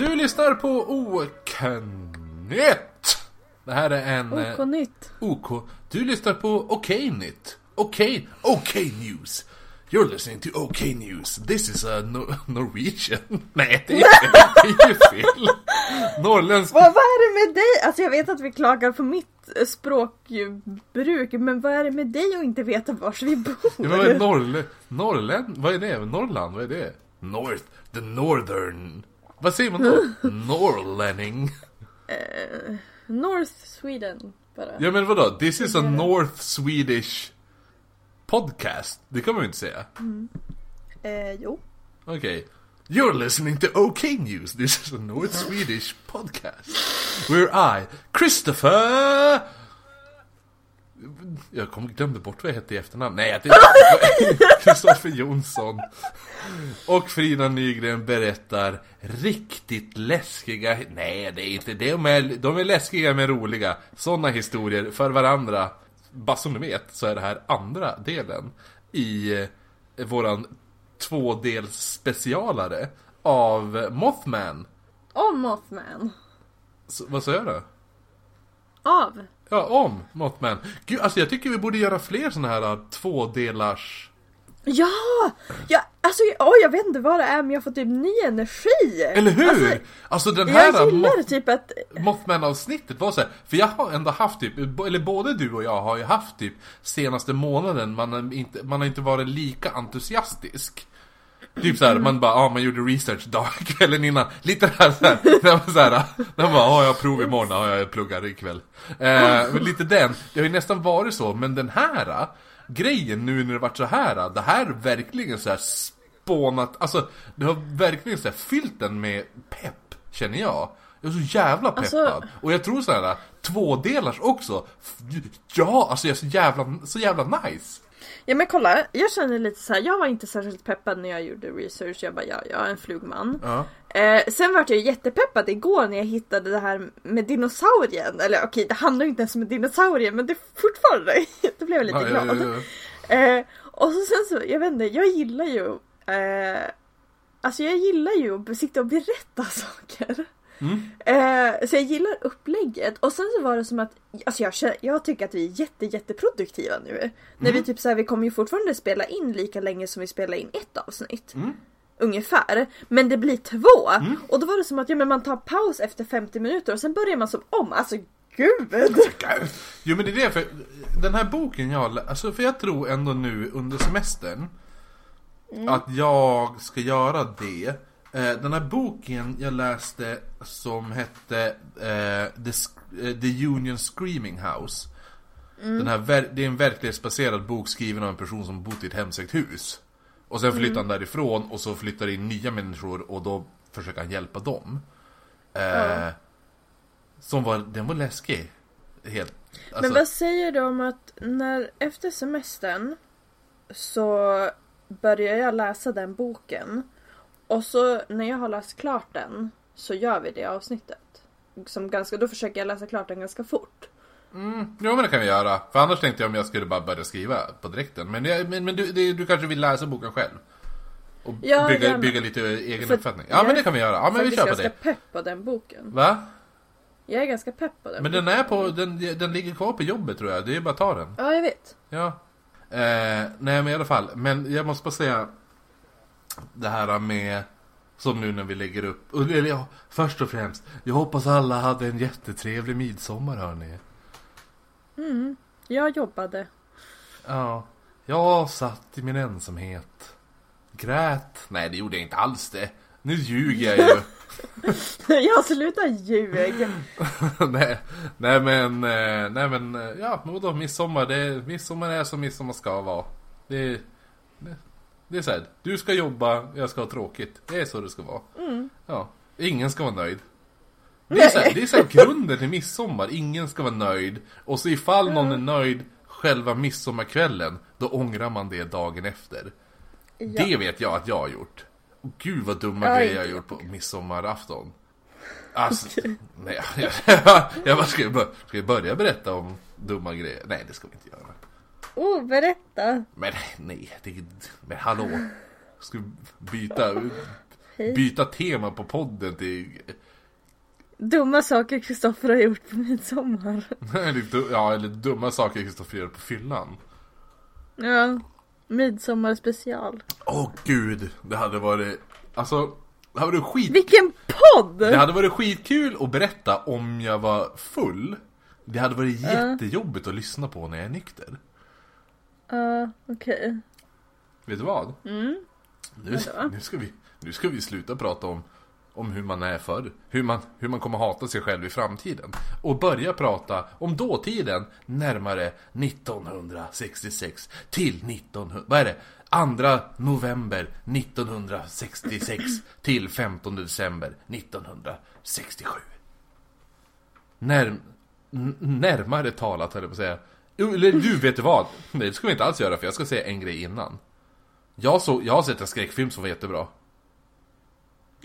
Du lyssnar på Oknytt! Det här är en... eh, OK nytt. OK. Du lyssnar på Oknytt. Okej, Okej News. You're listening to OK News. This is a no Norwegian. Nej, det är, det är ju fel. Norrländsk. Vad, vad är det med dig? Alltså jag vet att vi klagar på mitt eh, språkbruk, men vad är det med dig att inte veta var vi bor? Ja, men vad är Norrlä... Norrland? Vad är det? Norrland? Vad är det? North. The Northern. Vad säger man då? Norrlänning. North Sweden bara. Ja men vadå? This is a North Swedish podcast. Det kan man ju inte säga. Eh, jo. Okej. You're listening to OK News. This is a North Swedish podcast. Where I, Christopher... Jag kom, glömde bort vad jag hette i efternamn. Nej, det är Kristoffer Jonsson. Och Frida Nygren berättar riktigt läskiga... Nej, det är inte det. De är, de är läskiga men roliga. Sådana historier för varandra. Bara som ni vet så är det här andra delen i eh, våran tvådels specialare av Mothman. Om Mothman. Så, vad sa jag då? Av. Ja, om Mothman. Gud, alltså jag tycker vi borde göra fler såna här uh, tvådelars... Ja! ja alltså, oj, jag vet inte vad det är men jag får typ ny energi. Eller hur? Alltså, Alltså, den här jag uh, gillar Moth- typ att... Mothman-avsnittet var så här, för jag har ändå haft typ, eller både du och jag har ju haft typ senaste månaden, man har inte, man har inte varit lika entusiastisk. Typ såhär, man bara, ja man gjorde research dag, kvällen innan. Lite det här såhär, när man såhär, när man bara, ja jag har prov imorgon, ja jag pluggar ikväll. Eh, men lite den, det har ju nästan varit så, men den här grejen nu när det varit så här, det här verkligen så här spånat, alltså det har verkligen så här fyllt den med pepp, känner jag. Jag är så jävla peppad. Alltså- Och jag tror såhär, tvådelars också. Ja, alltså jag är så jävla, så jävla nice. Ja men kolla, jag känner lite så här. jag var inte särskilt peppad när jag gjorde research. Jag bara, ja, jag är en flugman. Ja. Eh, sen vart jag jättepeppad igår när jag hittade det här med dinosaurien. Eller okej, det handlar ju inte ens om en dinosaurie, men det är fortfarande, då blev jag lite Ja, glad. ja. Eh, och så sen så, jag vet inte, jag gillar ju eh, Alltså jag gillar ju att sitta och berätta saker. Eh, så jag gillar upplägget och sen så var det som att Alltså jag, jag tycker att vi är jätte jätteproduktiva nu. När vi typ så här, vi kommer ju fortfarande spela in lika länge som vi spelar in ett avsnitt. Ungefär. Men det blir två. Och då var det som att ja, men man tar paus efter 50 minuter och sen börjar man som om. Alltså gud! Jo men det är det, för den här boken jag alltså för jag tror ändå nu under semestern att jag ska göra det. Eh, Den här boken jag läste som hette eh, The, eh, The Union Screaming House. Den här, det är en verklighetsbaserad bok skriven av en person som bott i ett hemsökt hus. Och sen flyttar han därifrån och så flyttar in nya människor och då försöker han hjälpa dem. Eh, Som var, den var läskig. Helt. Alltså, Men vad säger du om att när efter semestern så börjar jag läsa den boken och så när jag har läst klart den så gör vi det avsnittet. Som ganska, då försöker jag läsa klart den ganska fort. Mm, jo men det kan vi göra. För annars tänkte jag om jag skulle bara börja skriva på direkten. Men, det- men, men du, det, du kanske vill läsa boken själv? Och Ja, bygga, bygga lite egen För uppfattning. Ja jag men är det kan vi göra. Ja men vi kör på ganska det. pepp på den boken. Va? Jag är ganska pepp på den Men den är på, den, den ligger kvar på jobbet tror jag. Det är bara att ta den. Ja, jag vet. Ja. Eh, nej men i alla fall. Men jag måste bara säga. Det här med. Som nu när vi lägger upp. Eller ja, först och främst. Jag hoppas alla hade en jättetrevlig midsommar hörni. Jag jobbade. Ja. Jag satt i min ensamhet. Grät. Nej, det gjorde jag inte alls det. Nu ljuger jag ju. jag slutar ljug. nej, nej men, eh, nej men, eh, ja vadå midsommar, det, midsommar är som midsommar ska vara. Det, det är såhär, du ska jobba, jag ska ha tråkigt. Det är så det ska vara. Ja, ingen ska vara nöjd. Det är såhär, det är såhär grunden till midsommar, ingen ska vara nöjd. Och så ifall någon är nöjd själva midsommarkvällen, då ångrar man det dagen efter. Ja. Det vet jag att jag har gjort. Och Gud vad dumma Ja, grejer jag har gjort på midsommarafton. Alltså, nej, jag, jag, jag bara, ska, jag ska jag börja berätta om dumma grejer? Nej, det ska vi inte göra. Oh, berätta. Men nej, det, men hallå. Ska vi byta, byta tema på podden till... Dumma saker Kristoffer har gjort på midsommar. eller ja, eller dumma saker Kristoffer gör på fyllan. Ja. Midsommar special. Åh gud, det hade varit... Alltså, det hade varit skit... Vilken podd! Det hade varit skitkul att berätta om jag var full. Det hade varit jättejobbigt att lyssna på när jag är nykter. Ja, okej. Vet du vad? Mm. Nu, Vadå? nu, ska vi, nu ska vi sluta prata om, om hur man är förr. Hur man, hur man kommer hata sig själv i framtiden. Och börja prata om dåtiden närmare 1966 till 1900... Vad är det? 2 november 1966 till 15 december 1967. När, närmare talat höll jag på att säga. Eller du, vet du vad? Nej, det ska vi inte alls göra för jag ska säga en grej innan. Jag, såg, jag har sett en skräckfilm som var jättebra.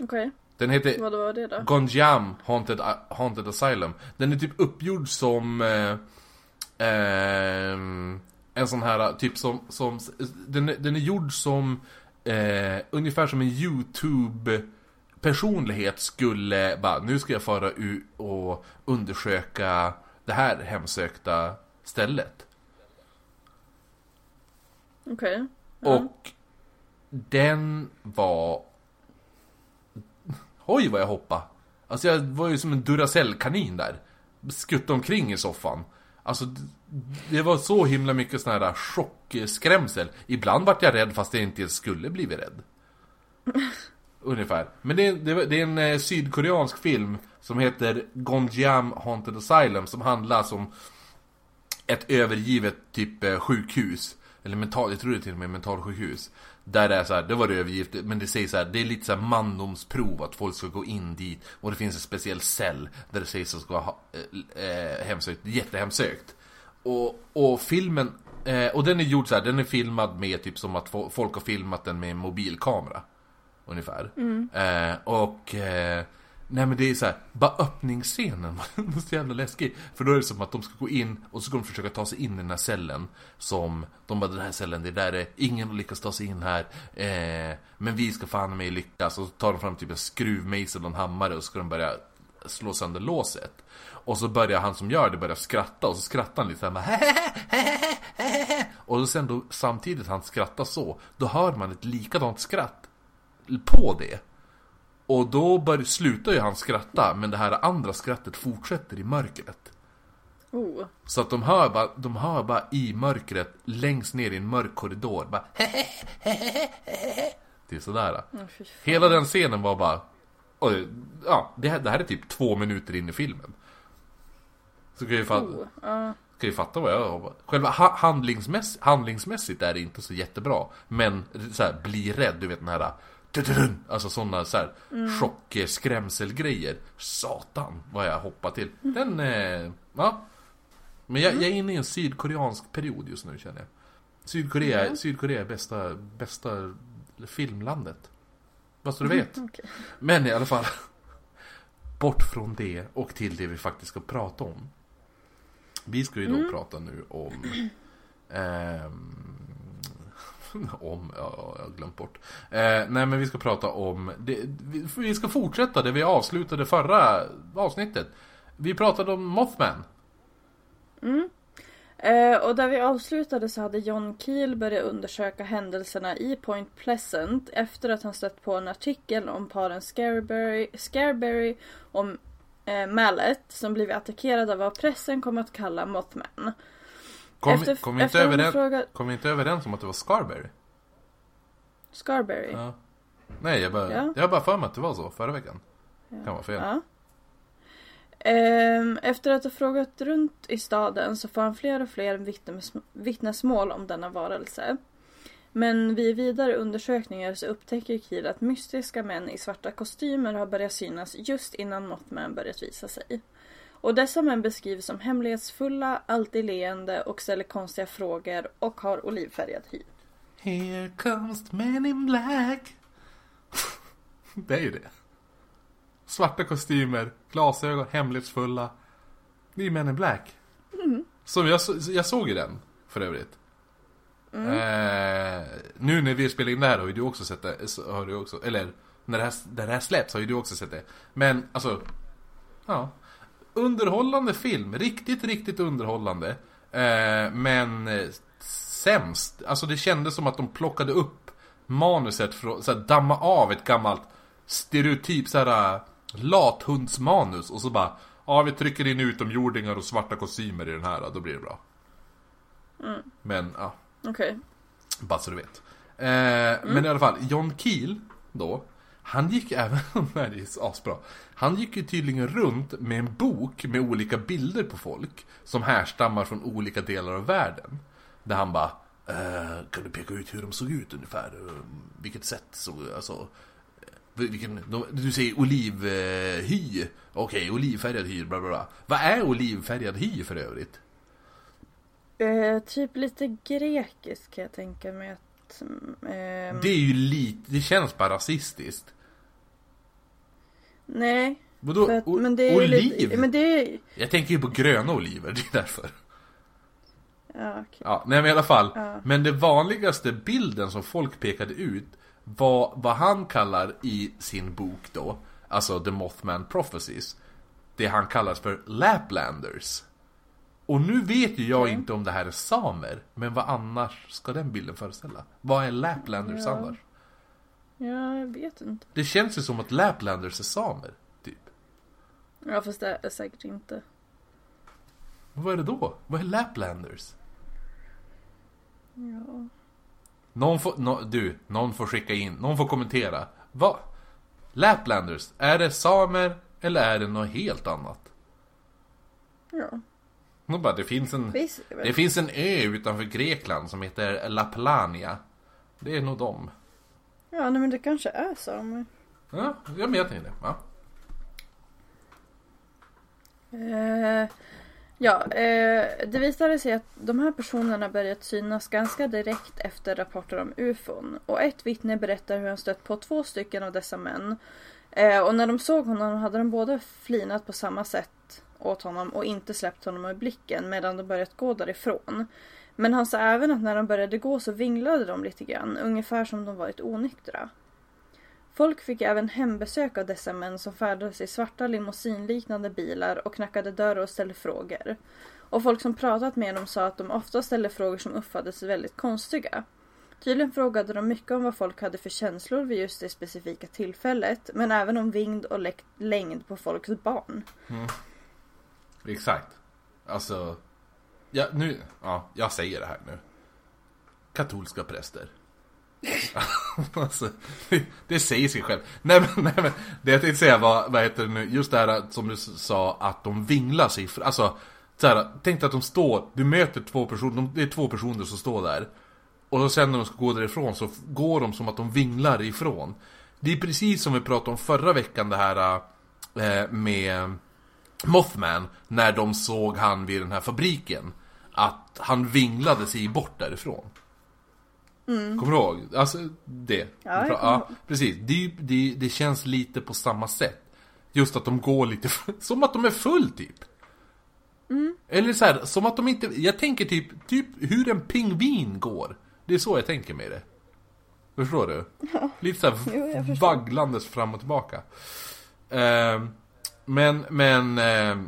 Okej. Den heter Vad var det då? Gonjam Haunted, Haunted Asylum. Den är typ uppgjord som... Eh, ehm, en sån här, typ som... som den, den är gjord som... Eh, ungefär som en YouTube... Personlighet skulle bara, nu ska jag fara ut och undersöka det här hemsökta stället. Okej. Och den var... Oj vad jag hoppade! Alltså jag var ju som en Duracell-kanin där. Skuttade omkring i soffan. Alltså det var så himla mycket sån här chockskrämsel. Ibland vart jag rädd fast jag inte skulle blivit rädd. Ungefär. Men det är, det, det är en eh, sydkoreansk film som heter Gonjiam Haunted Asylum som handlar om ett övergivet typ eh, sjukhus. Eller mental, jag tror det är till och med mentalsjukhus. Där det är så här, det var det övergivet, men det säger så här, det är lite så här mandomsprov att folk ska gå in dit. Och det finns en speciell cell där det sägs att det ska ha eh, eh, hemsökt, jättehemsökt. Och, och filmen, eh, och den är gjord så här, den är filmad med typ som att fo- folk har filmat den med en mobilkamera. Ungefär. Eh, och eh, Nej men det är så här, bara öppningsscenen var så jävla läskig. För då är det som att de ska gå in och så ska de försöka ta sig in i den här cellen. Som, de bara den här cellen, det där är, ingen har lyckats ta sig in här. Eh, men vi ska fan mig lyckas. Och så tar de fram typ en skruvmejsel och en hammare och så ska de börja slå sönder låset. Och så börjar han som gör det börja skratta och så skrattar han lite såhär bara Och sen då samtidigt han skrattar så, då hör man ett likadant skratt på det. Och då bör, slutar ju han skratta, men det här andra skrattet fortsätter i mörkret. Oh. Så att de hör bara, de hör bara i mörkret, längst ner i en mörk korridor, bara Det är sådär. Oh. Hela den scenen var bara, oj, ja, det här, det här är typ två minuter in i filmen. Så kan ju fatta, Oh. Ja. kan ju fatta vad jag har. Själva ha, handlingsmäss, handlingsmässigt är det inte så jättebra. Men så här, bli rädd, du vet den här Alltså sådana så här chock, eh, skrämselgrejer. Satan vad jag hoppar till. Den, eh, ja. Men jag, jag är inne i en sydkoreansk period just nu känner jag. Sydkorea, Sydkorea är bästa, bästa filmlandet. Vad så du vet. Okej. Men i alla fall. Bort från det och till det vi faktiskt ska prata om. Vi ska ju då prata nu om... ehm, om, ja, jag har glömt bort. Eh, nej men vi ska prata om, det, vi, vi ska fortsätta det vi avslutade förra avsnittet. Vi pratade om Mothman. Mm. Eh, och där vi avslutade så hade John Keel börjat undersöka händelserna i Point Pleasant efter att han stött på en artikel om paren Scarberry, Scarberry och eh, Mallet som blivit attackerade av vad pressen kom att kalla Mothman. Kom, Efter- kom, inte efter hon överens, frågat- kom inte överens om att det var Scarberry? Scarberry. Ja. Nej, jag bara, Ja. jag har bara för mig att det var så förra veckan. Kan vara fel. Ja. Ehm, efter att ha frågat runt i staden så får han fler och fler vittnes vittnesmål om denna varelse. Men vid vidare undersökningar så upptäcker Keel att mystiska män i svarta kostymer har börjat synas just innan Mothman börjat visa sig. Och dessa män beskrivs som hemlighetsfulla, alltid leende och ställer konstiga frågor och har olivfärgad hy. Here comes man in black. det är ju det. Svarta kostymer, glasögon, hemlighetsfulla. Det är Men in Black. Som jag, jag såg ju den, för övrigt. Eh, nu när vi spelar in det här har ju du också sett det, har du också, eller När det här, när det här släpps har ju du också sett det. Men alltså, ja. Underhållande film, riktigt, riktigt underhållande. Eh, men eh, sämst. Alltså det kändes som att de plockade upp manuset för att så här, damma av ett gammalt stereotyp så här äh, lathundsmanus och så bara Ja vi trycker in utomjordingar och svarta kostymer i den här, då blir det bra. Mm. Men ja, Okej. Okay. bara så du vet. Eh, mm. Men i alla fall, John Keel då han gick även, det är asbra. Han gick ju tydligen runt med en bok med olika bilder på folk som härstammar från olika delar av världen. Där han bara, eh, kan du peka ut hur de såg ut ungefär? Vilket sätt såg, alltså vilken, du säger olivhy. Eh, Okej, okay, olivfärgad hy, bla bla bla. Vad är olivfärgad hy för övrigt? Eh, typ lite grekiskt kan jag tänka mig att... Eh... Det är ju lite, det känns bara rasistiskt. Nej. Vadå? Att, men det är oliv? Lite, men det. Jag tänker ju på gröna oliver, det är därför. Ja, okay. ja, nej men i alla fall. Ja. Men det vanligaste bilden som folk pekade ut var vad han kallar i sin bok då, alltså The Mothman Prophecies, det han kallar för Laplanders. Och nu vet ju jag okay. inte om det här är samer, men vad annars ska den bilden föreställa? Vad är Laplanders ja. annars? Ja, jag vet inte. Det känns ju som att Laplanders är samer, typ. Ja, fast det är säkert inte. Vad är det då? Vad är Laplanders? Ja. Någon får, no, du, någon får skicka in, någon får kommentera. Vad? Laplanders, är det samer eller är det något helt annat? Ja. Nog bara, det finns en, det finns en ö utanför Grekland som heter Laplania. Det är nog dem. Ja, nej, men det kanske är samer. Ja, jag vet inte. Ja. Eh, Ja, eh, det visade sig att de här personerna börjat synas ganska direkt efter rapporter om ufon. Och ett vittne berättar hur han stött på två stycken av dessa män. Eh, och när de såg honom hade de båda flinat på samma sätt åt honom och inte släppt honom ur blicken medan de börjat gå därifrån. Men han sa även att när de började gå så vinglade de lite grann, ungefär som de varit onyktra. Folk fick även hembesök av dessa män som färdades i svarta limousinliknande bilar och knackade dörr och ställde frågor. Och folk som pratat med dem sa att de ofta ställde frågor som uppfattades väldigt konstiga. Tydligen frågade de mycket om vad folk hade för känslor vid just det specifika tillfället, men även om vind och längd på folks barn. Mm. Exakt. Alltså, ja, nu, ja, jag säger det här nu. Katolska präster. alltså, det säger sig själv. Nej men, nej, men det jag tänkte säga var, vad heter det nu, just det här som du sa att de vinglar sig, alltså så här, tänk att de står, du möter två personer, det är två personer som står där. Och så sen när de ska gå därifrån så går de som att de vinglar ifrån. Det är precis som vi pratade om förra veckan det här eh, med Mothman, när de såg han vid den här fabriken. Att han vinglade sig bort därifrån. Mm. Kommer du ihåg? Alltså det. Ja, ja precis. Det, det, det känns lite på samma sätt. Just att de går lite, som att de är full typ. Mm. Eller så här, som att de inte, jag tänker typ, typ hur en pingvin går. Det är så jag tänker mig det. Förstår du? Ja. Lite såhär vagglandes fram och tillbaka. Uh, men, men... Uh,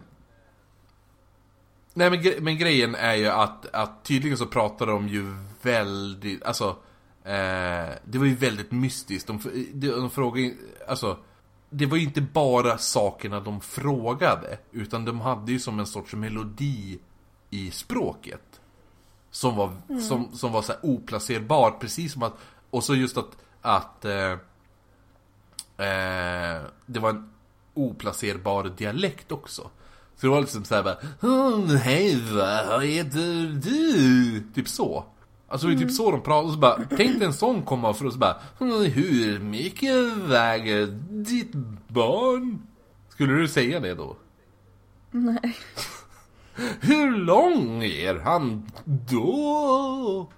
nej men, men grejen är ju att, att tydligen så pratar de ju väldigt, alltså eh, Det var ju väldigt mystiskt. De, de, de frågade alltså Det var ju inte bara sakerna de frågade. Utan de hade ju som en sorts melodi i språket. Som var, mm. som, som var så här oplacerbar, precis som att Och så just att, att eh, eh, Det var en oplacerbar dialekt också. Så det var liksom såhär bara Hej vad heter du? Typ så. Alltså det är typ så de pratar, och så bara, tänk dig en sån komma för oss bara Hur mycket väger ditt barn? Skulle du säga det då? Nej. Hur lång är han då?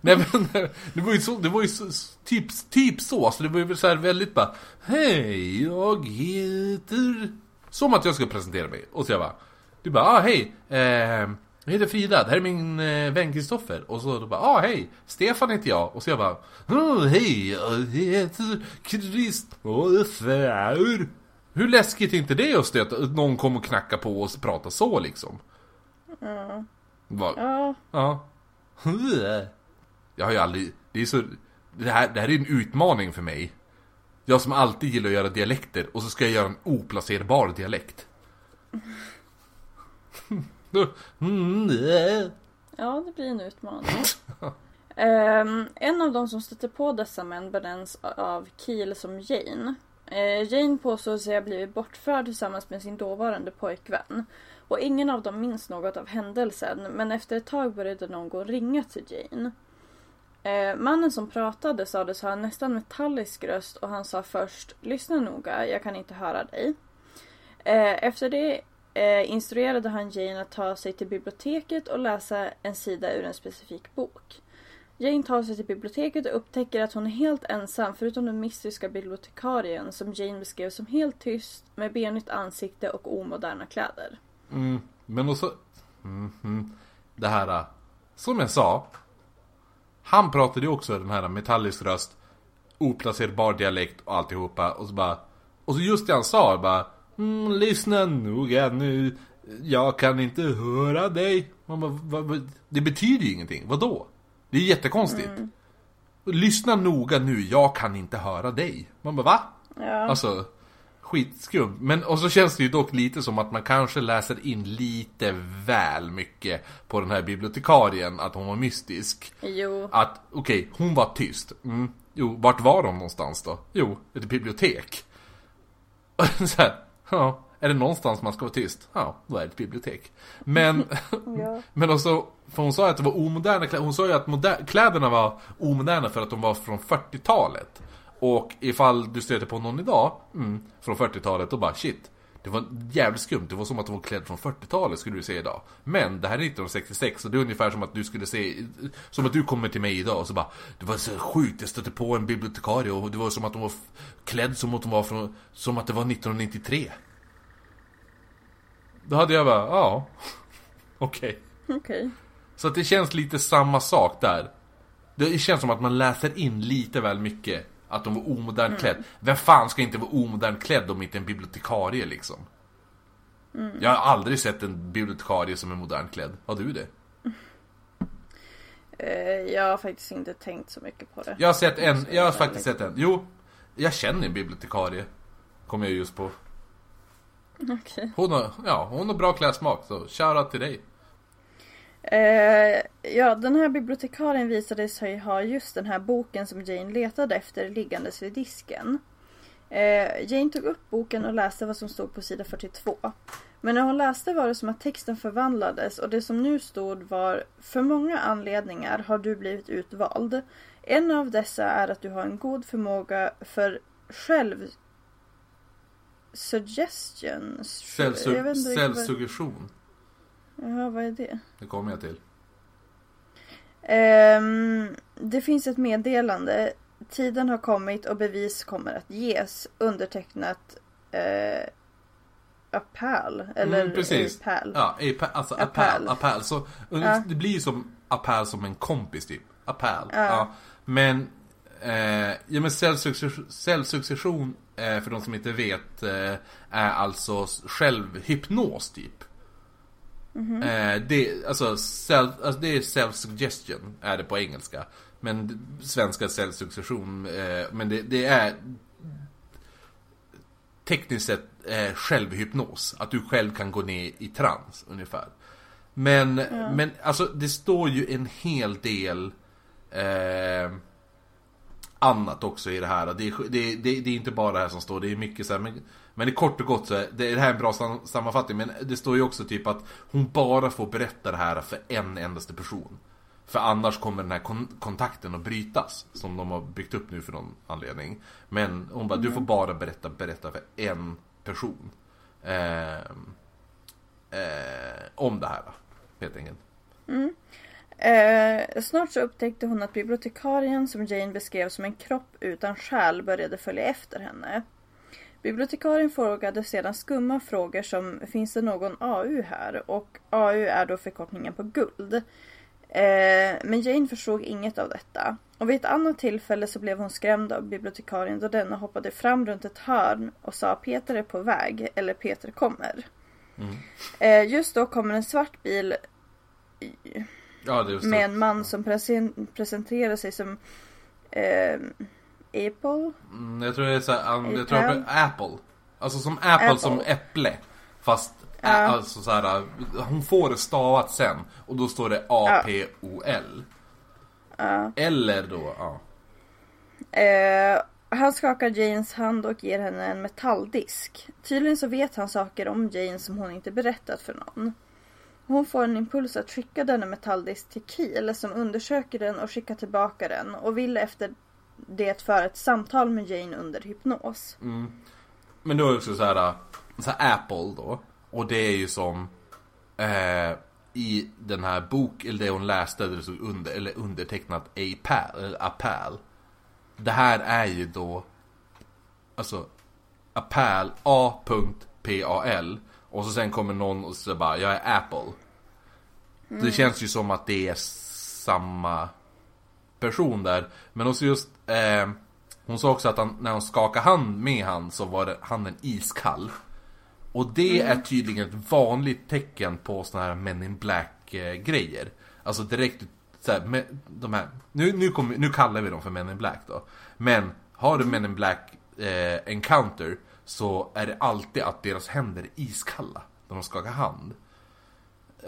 Nej men det var ju så, det var ju så, typ, typ så, så det var ju så här väldigt bara Hej, jag heter... Som att jag ska presentera mig. Och så jag bara, du bara, ah, hej, eh, Jag heter Frida, det här är min eh, vän Kristoffer. Och så då bara, ah hej, Stefan heter jag. Och så jag bara, oh, hej, jag heter Kristoffer. Hur läskigt är inte det att stöta, att någon kommer och knackar på och pratar så liksom? Ja. Va? Ja. Ja. Jag har ju aldrig, det är så, det här, det här är en utmaning för mig. Jag som alltid gillar att göra dialekter och så ska jag göra en oplacerbar dialekt. Mm, Ja, det blir en utmaning. Ehm, en av de som stötte på dessa män benämns av Kiel som Jane. Uh, Jane påstår sig ha blivit bortförd tillsammans med sin dåvarande pojkvän. Och ingen av dem minns något av händelsen, men efter ett tag började någon ringa till Jane. Eh, mannen som pratade sades ha en nästan metallisk röst och han sa först Lyssna noga, jag kan inte höra dig. Eh, efter det eh, instruerade han Jane att ta sig till biblioteket och läsa en sida ur en specifik bok. Jane tar sig till biblioteket och upptäcker att hon är helt ensam förutom den mystiska bibliotekarien som Jane beskrev som helt tyst med benigt ansikte och omoderna kläder. Mm, men också... Mm, mm, det här... Eh, som jag sa. Han pratade ju också den här metallisk röst. Oplacerbar dialekt och alltihopa. Och så bara... Och så just det han sa bara... Mm, lyssna noga nu. Jag kan inte höra dig. Man bara, vad, vad, det betyder ju ingenting. Vadå? Det är jättekonstigt. Mm. Lyssna noga nu, jag kan inte höra dig. Man bara va? Ja. Alltså, skitskumt. Men och så känns det ju dock lite som att man kanske läser in lite väl mycket på den här bibliotekarien, att hon var mystisk. Jo. Att, okej, okay, hon var tyst. Mm. Jo, vart var de någonstans då? Jo, ett bibliotek. så här, ja, är det någonstans man ska vara tyst? Ja, då är det ett bibliotek. Men, ja. men också, för hon sa att det var omoderna kläder. Hon sa ju att kläderna var omoderna för att de var från 40-talet. Och ifall du stöter på någon idag, mm, från 40-talet, då bara shit. Det var jävligt skumt, det var som att de var klädd från 40-talet skulle du se idag. Men det här är 1966 och det är ungefär som att du skulle se, som att du kommer till mig idag och så bara Det var så sjukt, jag stötte på en bibliotekarie och det var som att de var klädd som att de var från, som att det var 1993. Då hade jag bara, ja, okej. Okay. Okay. Så att det känns lite samma sak där. Det känns som att man läser in lite väl mycket att de var omodernt mm. klädd. Vem fan ska inte vara omodernt klädd om inte en bibliotekarie liksom? Mm. Jag har aldrig sett en bibliotekarie som är modernt klädd. Har du det? Uh, jag har faktiskt inte tänkt så mycket på det. Jag har sett en, jag har faktiskt sett en. Jo, jag känner en bibliotekarie. Kommer jag just på. Okay. Hon har, ja, hon har bra klädsmak så shoutout till dig. Eh, ja, den här bibliotekarien visade sig ha just den här boken som Jane letade efter liggandes vid disken. Eh, Jane tog upp boken och läste vad som stod på sida 42. Men när hon läste var det som att texten förvandlades och det som nu stod var För många anledningar har du blivit utvald. En av dessa är att du har en god förmåga för själv suggestion. Självsuggestion. Jaha, vad är det? Det kommer jag till. Um, det finns ett meddelande. Tiden har kommit och bevis kommer att ges. Undertecknat uh, Apal. Eller mm, precis. Apal. Ja, apal, alltså Apal. apal. Så, ja. Det blir ju som Apal som en kompis typ. Apal. Ja. ja. Men, eh, ja men cellsuccession, eh, för de som inte vet, eh, är alltså självhypnos typ. Mm -hmm. eh, det, alltså, self, alltså, det är self-suggestion, är det på engelska. Men svenska self-suggestion, eh, men det, det, är tekniskt sett eh, självhypnos. Att du själv kan gå ner i trans, ungefär. Men, mm. men alltså det står ju en hel del eh, annat också i det här. Det är, det, det, det är inte bara det här som står, det är mycket så här, men men det kort och gott så är det här är en bra sammanfattning. Men det står ju också typ att hon bara får berätta det här för en endaste person. För annars kommer den här kon kontakten att brytas. Som de har byggt upp nu för någon anledning. Men hon bara, mm. du får bara berätta, berätta för en person. Eh, eh, om det här, helt enkelt. Mm. Eh, snart så upptäckte hon att bibliotekarien som Jane beskrev som en kropp utan själ började följa efter henne. Bibliotekarien frågade sedan skumma frågor som Finns det någon AU här? Och AU är då förkortningen på guld. Eh, men Jane förstod inget av detta. Och vid ett annat tillfälle så blev hon skrämd av bibliotekarien då denna hoppade fram runt ett hörn och sa Peter är på väg eller Peter kommer. Mm. Eh, just då kommer en svart bil Ja, med en man som presen- presenterar sig som eh, Apple. Mm, jag tror det är så här, um, jag tror Apple. det är Apple. Alltså som Apple, Apple. som äpple. Fast Ja. ä- alltså så här, hon får det stavat sen. Och då står det A-P-O-L. Ja. Eller då, ja. Eh, han skakar Janes hand och ger henne en metalldisk. Tydligen så vet han saker om Jane som hon inte berättat för någon. Hon får en impuls att skicka denna metalldisk till Kiel som undersöker den och skickar tillbaka den och vill efter det föra ett samtal med Jane under hypnos. Men då är det också så här, så här Apple då. Och det är ju som eh, i den här bok, eller det hon läste, där det stod under, eller undertecknat eller APAL. Det här är ju då, alltså APAL, A.PAL. Och så sen kommer någon och så bara, jag är Apple. Det känns ju som att det är samma person där. Men också just, eh, hon sa också att han, när hon skakade hand med han så var det, handen iskall. Och det är tydligen ett vanligt tecken på såna här Men in Black eh, grejer. Alltså direkt så här, med, de här, nu, nu, kommer, nu kallar vi dem för Men in Black då. Men har du Men in Black eh, encounter så är det alltid att deras händer är iskalla när de skakar hand.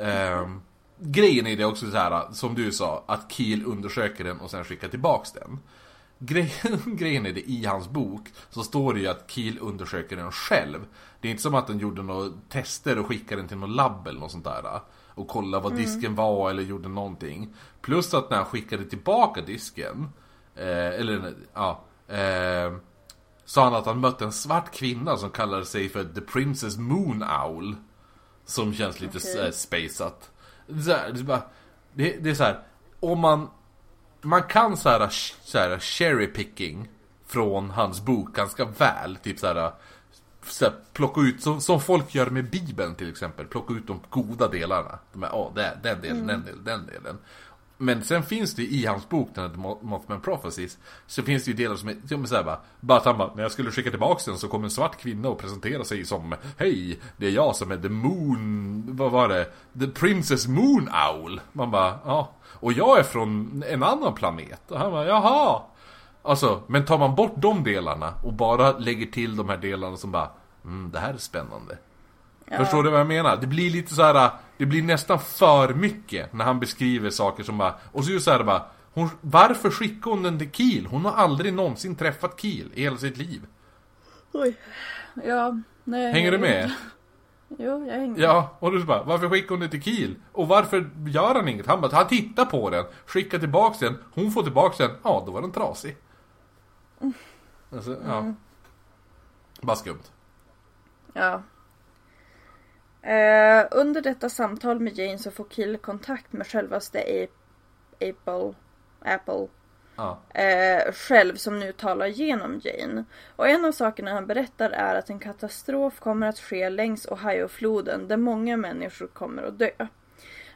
Ehm, grejen är det också så här, som du sa, att Kiel undersöker den och sen skickar tillbaks den. Grejen, grejen är det i hans bok så står det ju att Kiel undersöker den själv. Det är inte som att den gjorde några tester och skickade den till något labb eller något sånt där. Och kollade vad disken var eller gjorde någonting. Plus att när han skickade tillbaka disken, eh, eller ja, eh, sa han att han mött en svart kvinna som kallade sig för The Princess Moon Owl. Som känns lite okay. spaceat. Det är, så här, det, är bara, det, det är så här, om man man kan så här, så här cherry picking från hans bok ganska väl. Typ så här, så här plocka ut, som, som folk gör med Bibeln till exempel. Plocka ut de goda delarna. De här, åh, det, den delen, den delen, den delen. Men sen finns det i hans bok, den här Mothman Prophecies, så finns det ju delar som är, som är så här bara, bara att han bara, när jag skulle skicka tillbaks den så kom en svart kvinna och presenterade sig som Hej, det är jag som är the moon, vad var det? The Princess Moon Owl. Man bara, ja. Och jag är från en annan planet. Och han bara, jaha. Alltså, men tar man bort de delarna och bara lägger till de här delarna som bara, mm, det här är spännande. Förstår du vad jag menar? Det blir lite så här. Det blir nästan för mycket när han beskriver saker som bara Och så just så här bara hon, Varför skickar hon den till Kiel? Hon har aldrig någonsin träffat Kiel i hela sitt liv Oj. Ja, nej. Hänger du med? Jo, jag hänger Ja, och du bara Varför skickar hon den till Kiel? Och varför gör han inget? Han bara, han tittar på den Skickar tillbaks den Hon får tillbaks den Ja, då var den trasig alltså, ja Bara skumt Ja. Eh, under detta samtal med Jane så får Kill kontakt med självaste Apple, Apple Ja, eh, själv som nu talar genom Jane. Och en av sakerna han berättar är att en katastrof kommer att ske längs Ohiofloden där många människor kommer att dö.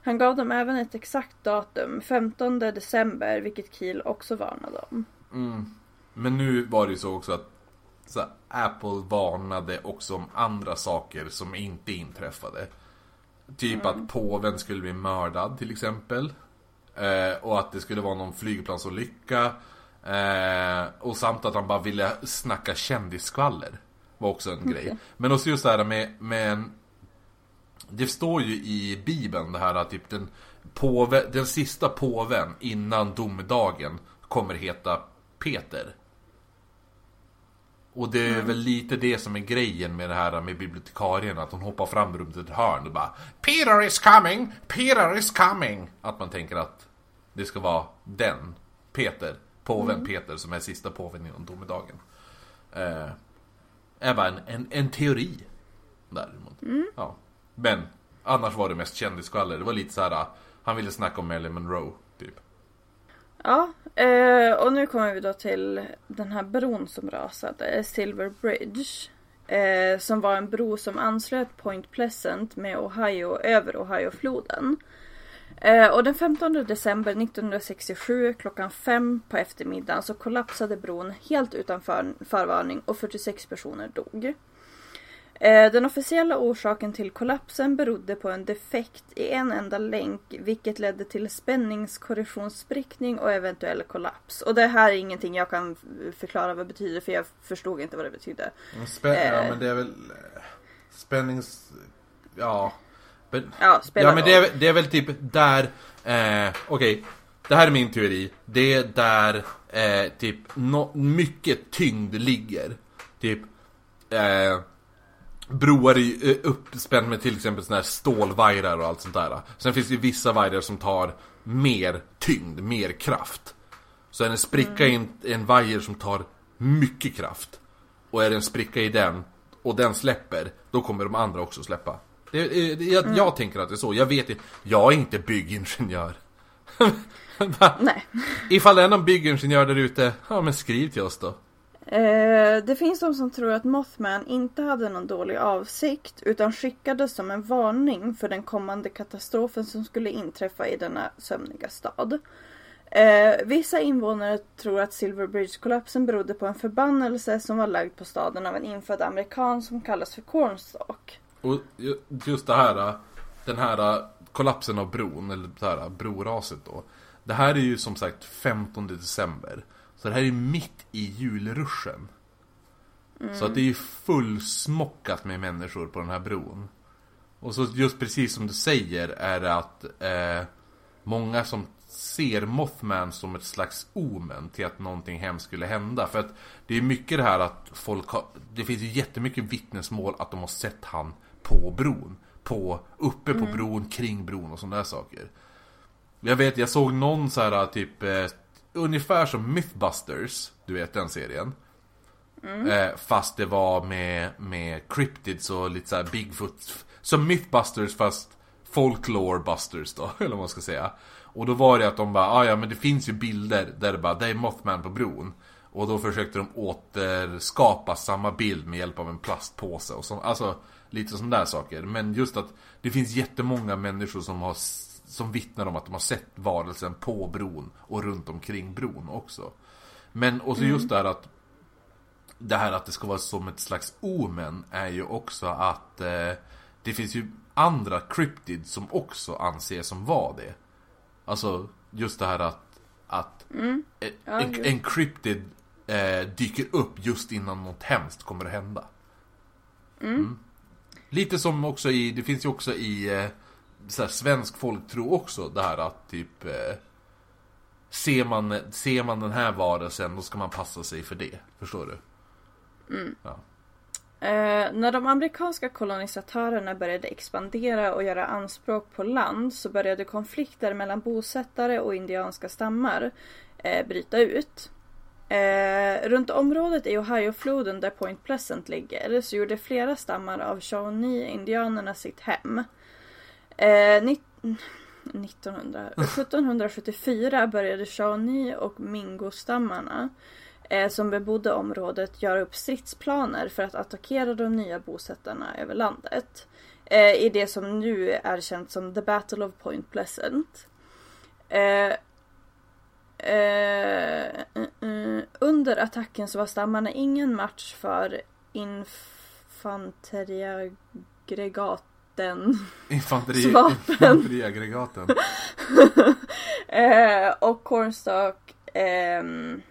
Han gav dem även ett exakt datum, 15 december, vilket Kiel också varnade om. Men nu var det ju så också att så här, Apple varnade också om andra saker som inte inträffade. Typ att påven skulle bli mördad till exempel. Eh, och att det skulle vara någon flygplansolycka. Eh, och samt att han bara ville snacka kändisskvaller. Var också en grej. Men också just det här med, med en det står ju i Bibeln det här att typ den, påve, den sista påven innan domedagen kommer heta Peter. Och det är väl lite det som är grejen med det här med bibliotekarien Att hon hoppar fram runt ett hörn och bara Peter is coming! Peter is coming! Att man tänker att det ska vara den, Peter, påven Peter som är sista påven innan domedagen. Eh, är bara en, en, en teori. Däremot. Ja. Men annars var det mest kändisskvaller. Det var lite så här. Han ville snacka om Marilyn Monroe, typ. Ja, eh, och nu kommer vi då till den här bron som rasade, Silver Bridge. Eh, som var en bro som anslöt Point Pleasant med Ohio över Ohiofloden. Eh, och den 15 december 1967 klockan fem på eftermiddagen så kollapsade bron helt utan förvarning och 46 personer dog. Eh, den officiella orsaken till kollapsen berodde på en defekt i en enda länk vilket ledde till spänningskorrosionssprickning och eventuell kollaps. Och det här är ingenting jag kan förklara vad det betyder för jag förstod inte vad det betydde. Spä ja Eh. men det är väl eh, Spännings... Ja. Men, Ja, ja men det är, det är väl typ där... Eh, Okej. Det här är min teori. Det är där eh, typ no, mycket tyngd ligger. Typ... Eh, broar ju, eh, uppspänd med till exempel såna här stålvajrar och allt sånt där. Sen finns det ju vissa vajrar som tar mer tyngd, mer kraft. Så är det en spricka i en, en vajer som tar mycket kraft och är det en spricka i den och den släpper, då kommer de andra också släppa. Det, det, jag, jag tänker att det är så. Jag vet inte, jag är inte byggingenjör. Nej. Ifall det är någon byggingenjör där ute, ja men skriv till oss då. Eh, det finns de som tror att Mothman inte hade någon dålig avsikt utan skickades som en varning för den kommande katastrofen som skulle inträffa i denna sömniga stad. Eh, vissa invånare tror att Silver Bridge-kollapsen berodde på en förbannelse som var lagd på staden av en infödd amerikan som kallas för Cornstalk. Och just det här, den här kollapsen av bron, eller det här broraset då. Det här är ju som sagt 15 december. Så det här är mitt i julruschen. Så att det är ju fullsmockat med människor på den här bron. Och så just precis som du säger är det att eh, många som ser Mothman som ett slags omen till att någonting hemskt skulle hända. För att det är mycket det här att folk har, det finns ju jättemycket vittnesmål att de har sett han på bron. På, uppe på bron, kring bron och sådana där saker. Jag vet, jag såg någon så här typ, eh, ungefär som Mythbusters, du vet den serien. Eh, fast det var med, med cryptids och lite så här Bigfoot. Som Mythbusters fast Folklore Busters då, eller vad man ska säga. Och då var det att de bara, ah, ja men det finns ju bilder där det bara, det är Mothman på bron. Och då försökte de återskapa samma bild med hjälp av en plastpåse och så, alltså lite sådana där saker. Men just att det finns jättemånga människor som har som vittnar om att de har sett varelsen på bron och runt omkring bron också. Men och så just det här att det här att det ska vara som ett slags omen är ju också att eh, det finns ju andra cryptid som också anses som var det. Alltså just det här att, att Ja, en, en cryptid eh, dyker upp just innan något hemskt kommer att hända. Mm. Lite som också i, det finns ju också i eh, så här, svensk folktro också det här att typ eh, Ser man, ser man den här varelsen då ska man passa sig för det. Förstår du? Eh, när de amerikanska kolonisatörerna började expandera och göra anspråk på land så började konflikter mellan bosättare och indianska stammar eh, bryta ut. Eh, runt området i Ohiofloden där Point Pleasant ligger så gjorde flera stammar av Shawnee-indianerna sitt hem. Eh, ni- 1900, 1774 började Shawnee och Mingo-stammarna eh, som bebodde området göra upp stridsplaner för att attackera de nya bosättarna över landet. Eh, I det som nu är känt som The Battle of Point Pleasant. Eh, under attacken så var stammarna ingen match för infanteriaggregaten Infanteri, infanteriaggregaten. eh, och Cornstalk ehm,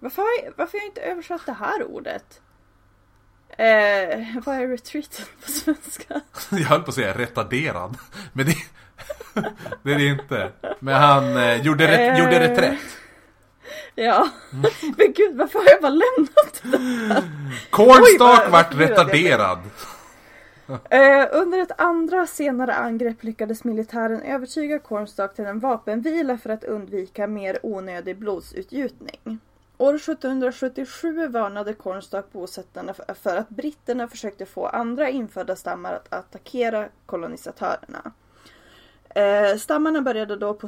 varför, har jag, varför har jag inte översatt det här ordet? Eh, vad är retreaten på svenska? Jag höll på att säga retarderad. Men det, det är det inte. Men han eh, gjorde, ret, Eh. gjorde reträtt. Ja, men gud varför har jag bara lämnat det? Cornstalk vart retarderad. Eh, under ett andra senare angrepp lyckades militären övertyga Cornstalk till en vapenvila för att undvika mer onödig blodsutgjutning. År 1777 varnade Cornstalk bosättarna för- att britterna försökte få andra infödda stammar att attackera kolonisatörerna. Eh, stammarna började då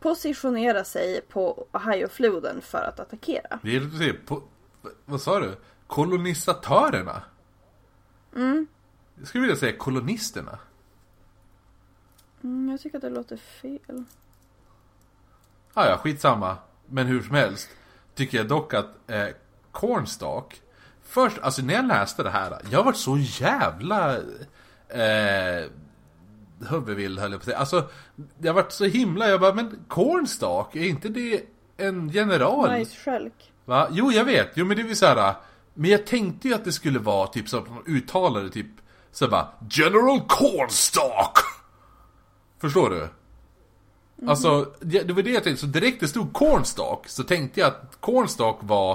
positionera sig på Ohiofloden för att attackera. Det är på, vad sa du? Kolonisatörerna? Mm. Jag skulle vilja säga kolonisterna. Mm, jag tycker att det låter fel. Ah, ja, skitsamma. Men hur som helst. Tycker jag dock att eh, Cornstalk. Först, alltså när jag läste det här. Jag var så jävla... Eh, huvudvill höll jag på att säga. Alltså, jag varit så himla, jag bara, men Cornstalk, är inte det en general? Majsstjälk. Va? Jo, jag vet. Jo, men det vill säga. Men jag tänkte ju att det skulle vara typ så att man uttalade typ så bara General Cornstalk! Förstår du? Alltså, det, var det jag tänkte. Så direkt det stod Cornstalk så tänkte jag att Cornstalk var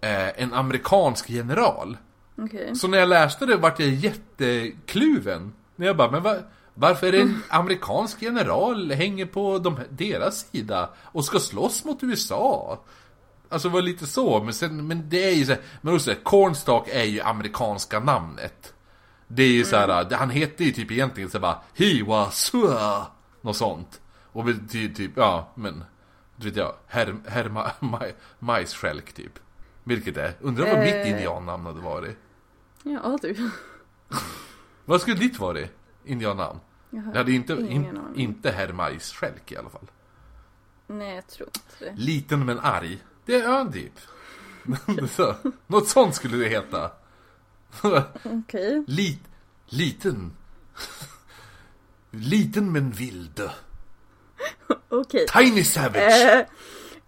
eh, en amerikansk general. Okej. Så när jag läste det vart jag jättekluven. När jag bara, men va, varför är det en amerikansk general hänger på de, deras sida och ska slåss mot USA? Alltså det var lite så, men, sen, men det är ju så men också Cornstalk är ju amerikanska namnet. Det är ju så här, han hette ju typ egentligen så bara He was uh, något sånt. Och betyder typ, ja men, du vet jag, herr, herr ma, maj, majsstjälk typ. Vilket är, undrar vad mitt Eh. indiannamn hade varit. Ja, du. Vad skulle ditt varit? Indiannamn? Det hade inte, in, inte herr majsstjälk i alla fall. Nej, jag tror inte det. Liten men arg. Det är ja, typ. Så, Något sånt skulle det heta. Okej. Lit, liten. Liten men vild. Okej. Tiny Savage. Eh,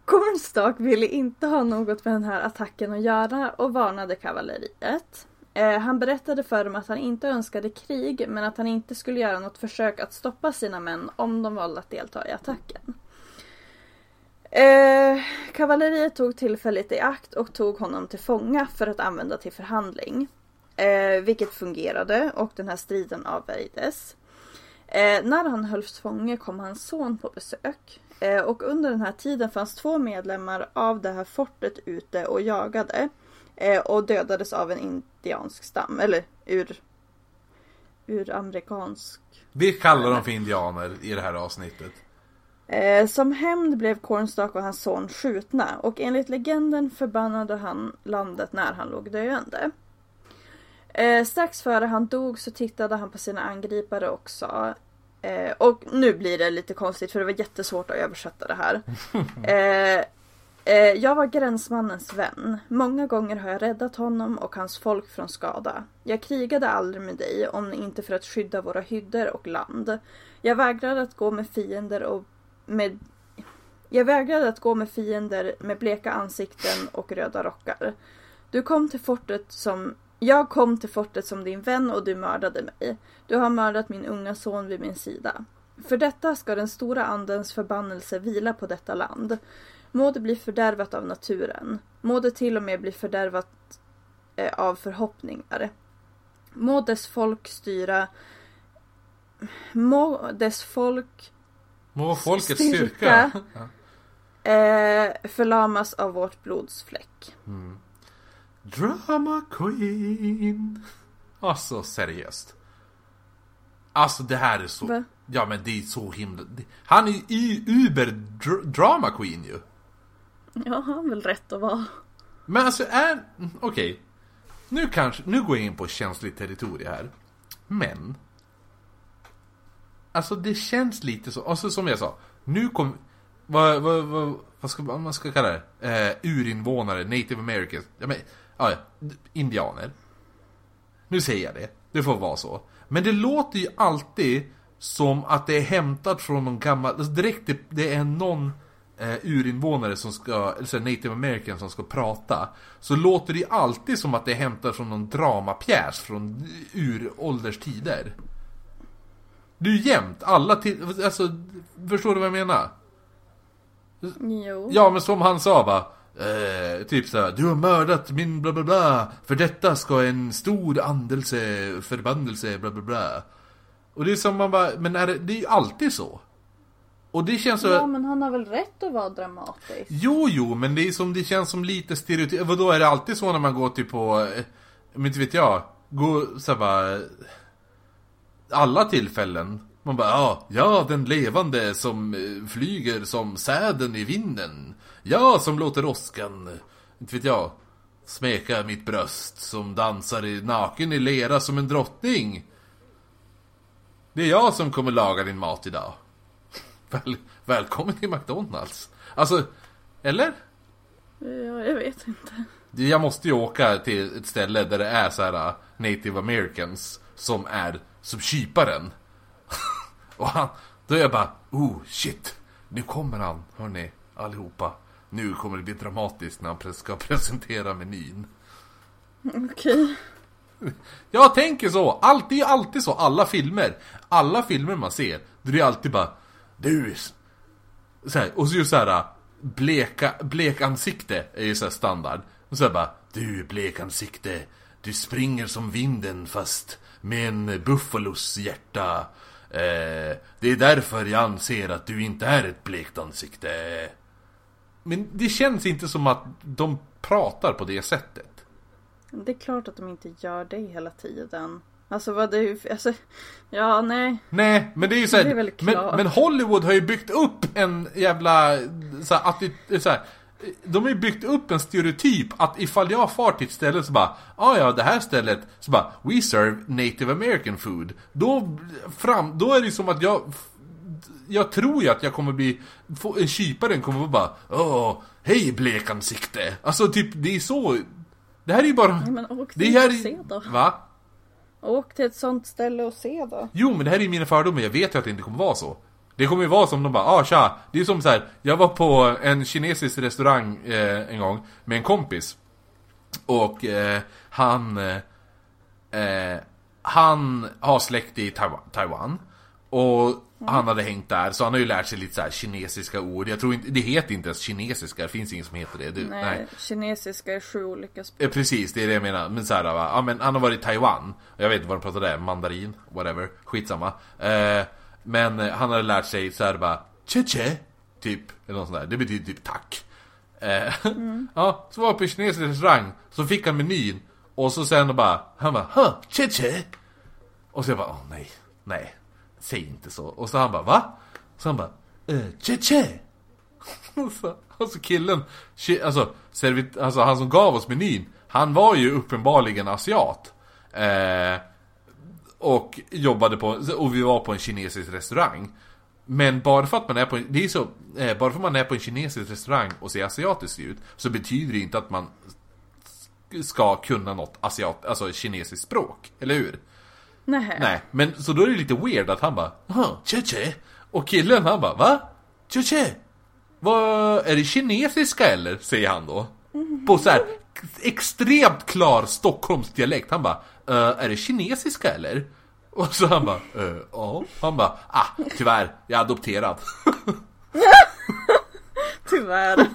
Cornstalk ville inte ha något med den här attacken att göra och varnade kavalleriet. Eh, han berättade för dem att han inte önskade krig men att han inte skulle göra något försök att stoppa sina män om de valde att delta i attacken. Eh, kavalleriet tog tillfället i akt och tog honom till fånga för att använda till förhandling. Eh, vilket fungerade och den här striden avvärjdes. Eh, när han hölls fånge kom hans son på besök. Eh, och under den här tiden fanns två medlemmar av det här fortet ute och jagade. Eh, och dödades av en indiansk stam, eller ur, ur amerikansk. Vi kallar dem för indianer i det här avsnittet. Eh, som hämnd blev Cornstalk och hans son skjutna och enligt legenden förbannade han landet när han låg döende. Eh, strax före han dog så tittade han på sina angripare och sa eh, och nu blir det lite konstigt för det var jättesvårt att översätta det här. Eh, eh, jag var gränsmannens vän. Många gånger har jag räddat honom och hans folk från skada. Jag krigade aldrig med dig om inte för att skydda våra hyddor och land. Jag vägrade att gå med fiender och med jag vägrade att gå med fiender med bleka ansikten och röda rockar. Du kom till fortet som jag kom till fortet som din vän och du mördade mig. Du har mördat min unga son vid min sida. För detta ska den stora andens förbannelse vila på detta land. Må det bli fördärvat av naturen. Må det till och med bli fördärvat eh, av förhoppningar. Må dess folk styra Må dess folk Må folkets Styrka. styrka. eh, förlamas av vårt blods fläck. Drama Queen. Alltså seriöst. Alltså det här är så... Va? Ja men det är så himla... Han är ju Uber dr- Drama Queen ju. Ja, han har väl rätt att vara. Men alltså är... Okej. Nu kanske... Nu går jag in på känsligt territorium här. Men... Alltså det känns lite så... Alltså som jag sa. Nu kom... Vad, vad, vad, vad ska man ska kalla det? Eh, urinvånare, native americans. Ja men... Ja, indianer. Nu säger jag det. Det får vara så. Men det låter ju alltid som att det är hämtat från någon gammal... Alltså direkt det, det är någon eh, urinvånare som ska... Eller så här native american som ska prata. Så låter det ju alltid som att det är hämtat från någon dramapjäs från urålders tider. Det är ju jämt. Alla till... Alltså, förstår du vad jag menar? Jo. Ja men som han sa va. Eh, typ såhär, du har mördat min bla bla bla. För detta ska en stor andelse, förbannelse, bla bla bla. Och det är som man bara, men är det, det är ju alltid så. Och det känns så... Ja, men han har väl rätt att vara dramatisk? Jo, jo, men det är som, det känns som lite stereotyp. Vadå, är det alltid så när man går typ på, eh, men inte vet jag, går såhär bara, alla tillfällen. Man bara, ja, ja, den levande som eh, flyger som säden i vinden. Ja, som låter åskan, inte vet jag, Smeka mitt bröst som dansar i naken i lera som en drottning. Det är jag som kommer laga din mat idag. Väl, välkommen till McDonalds. Alltså, eller? Ja, jag vet inte. Jag måste ju åka till ett ställe där det är så här uh, native americans som är som kyparen. Och han, då är jag bara, oh shit. Nu kommer han, hörni, allihopa. Nu kommer det bli dramatiskt när han ska presentera menyn. Okej. Jag tänker så, allt, det är alltid så, alla filmer. Alla filmer man ser, då är det alltid bara Du, så här, och så just såhär bleka, blekansikte är ju såhär standard. Och så här bara Du blekansikte, du springer som vinden fast med en buffalos hjärta. Eh, det är därför jag anser att du inte är ett blekt ansikte. Men det känns inte som att de pratar på det sättet. Det är klart att de inte gör det hela tiden. Alltså vad det är ju- alltså, ja nej. Nej, men det är ju såhär, men, men Hollywood har ju byggt upp en jävla, såhär, att det, såhär, de har ju byggt upp en stereotyp att ifall jag far till ett ställe så bara, ah, ja det här stället, så bara, we serve native american food. Då, fram, då är det som att jag, jag tror ju att jag kommer bli, få- en kyparen kommer bara, åh, hej blekansikte. Alltså typ, det är så, det här är ju bara, Ja, men åk det dit här och är, se då. va? Åk till ett sånt ställe och se då. Jo, men det här är ju mina fördomar, jag vet ju att det inte kommer vara så. Det kommer ju vara som de bara, ah tja, det är som så här. jag var på en kinesisk restaurang eh, en gång med en kompis. Och eh, han, eh, eh, han har släkt i Taiwan, Taiwan. Och han hade hängt där, så han har ju lärt sig lite så kinesiska ord. Jag tror inte, det heter inte ens kinesiska, det finns inget som heter det. Du, Nej, kinesiska är sju olika språk. Eh, Precis, det är det jag menar. Men så här, va? Ja, men han har varit i Taiwan. Jag vet inte vad de pratar där, mandarin, whatever. Skitsamma. Eh, men han hade lärt sig så här bara che che Typ, eller något sånt där. Det betyder typ tack. Eh, ja, så var jag på kinesisk restaurang. Så fick han menyn. Och så sen bara, han bara huh, che che Och så jag bara, åh nej, nej. Säg inte så. Och så han bara, va? Så han bara, eh, che che och så, alltså killen, tje, alltså, servit, alltså han som gav oss menyn, han var ju uppenbarligen asiat. Eh, och jobbade på, och vi var på en kinesisk restaurang. Men bara för att man är på en, det är så, eh, bara för att man är på en kinesisk restaurang och ser asiatisk ut, så betyder det inte att man ska kunna något asiat, alltså kinesiskt språk, eller hur? Nej. Nej, men så då är det lite weird att han bara Aha, che che Och killen han bara va? Che che Vad, är det kinesiska eller? Säger han då På så här extremt klar Stockholmsdialekt Han bara "Eh, Är det kinesiska eller? Och så han bara "Eh, Ja Han bara Ah, tyvärr, jag är adopterad Tyvärr.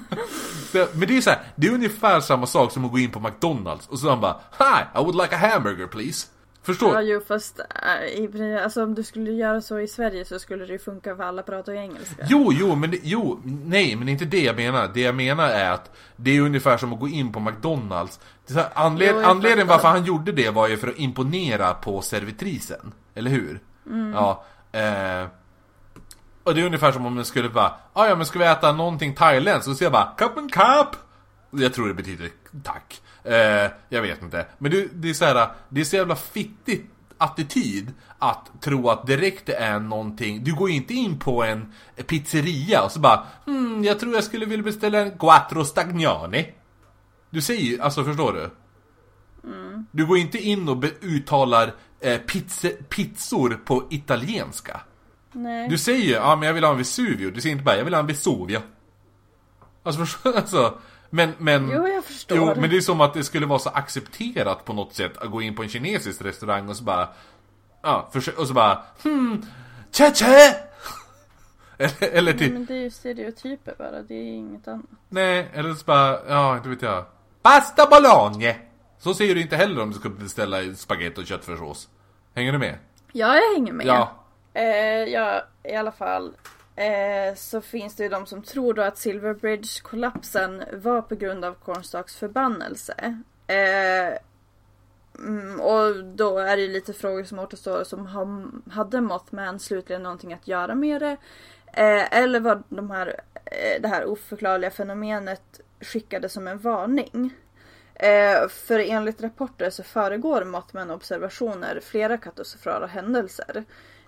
Men det är så här, det är ungefär samma sak som att gå in på McDonalds och så han bara Hi, I would like a hamburger please Förstår? Ja, jo, fast äh, alltså, om du skulle göra så i Sverige så skulle det ju funka för alla pratar ju engelska. Jo, jo, men det, jo, nej, men inte det jag menar. Det jag menar är att det är ungefär som att gå in på McDonalds. Det är här, anled, Jo, anledningen varför han gjorde det var ju för att imponera på servitrisen. Eller hur? Mm. Ja. Eh, och det är ungefär som om man skulle bara, ah, ja men ska vi äta någonting thailändskt? Och så säger jag bara, cup and cup! Jag tror det betyder tack. Eh, jag vet inte. Men det, det är så här, det är så jävla fittigt attityd att tro att direkt det är någonting Du går ju inte in på en pizzeria och så bara hmm, jag tror jag skulle vilja beställa en quattro stagnani Du säger ju, alltså förstår du? Du går inte in och uttalar eh, pizze, pizzor på italienska Nej. Du säger ju, ja men jag vill ha en Vesuvio Du säger inte bara, jag vill ha en Vesuvia Alltså förstår alltså, men, men Jo, jag förstår. Jo, men det är som att det skulle vara så accepterat på något sätt att gå in på en kinesisk restaurang och så bara Ja, och så bara hmm, che che Eller, eller Nej, typ, men det är ju stereotyper bara, det är inget annat. nej, eller så bara, ja inte vet jag Pasta bologna Så säger du inte heller om du ska beställa spagetti och köttfärssås Hänger du med? Ja, jag hänger med. Ja, Eh, ja, i alla fall. Eh, så finns det ju de som tror då att Silver Bridge-kollapsen var på grund av Cornstalks förbannelse. Eh, mm, och då är det ju lite frågor som återstår som har, hade Mothman slutligen någonting att göra med det? Eh, eller var de här, eh, det här oförklarliga fenomenet skickade som en varning? Eh, för enligt rapporter så föregår Mothman-observationer flera katastrofala händelser.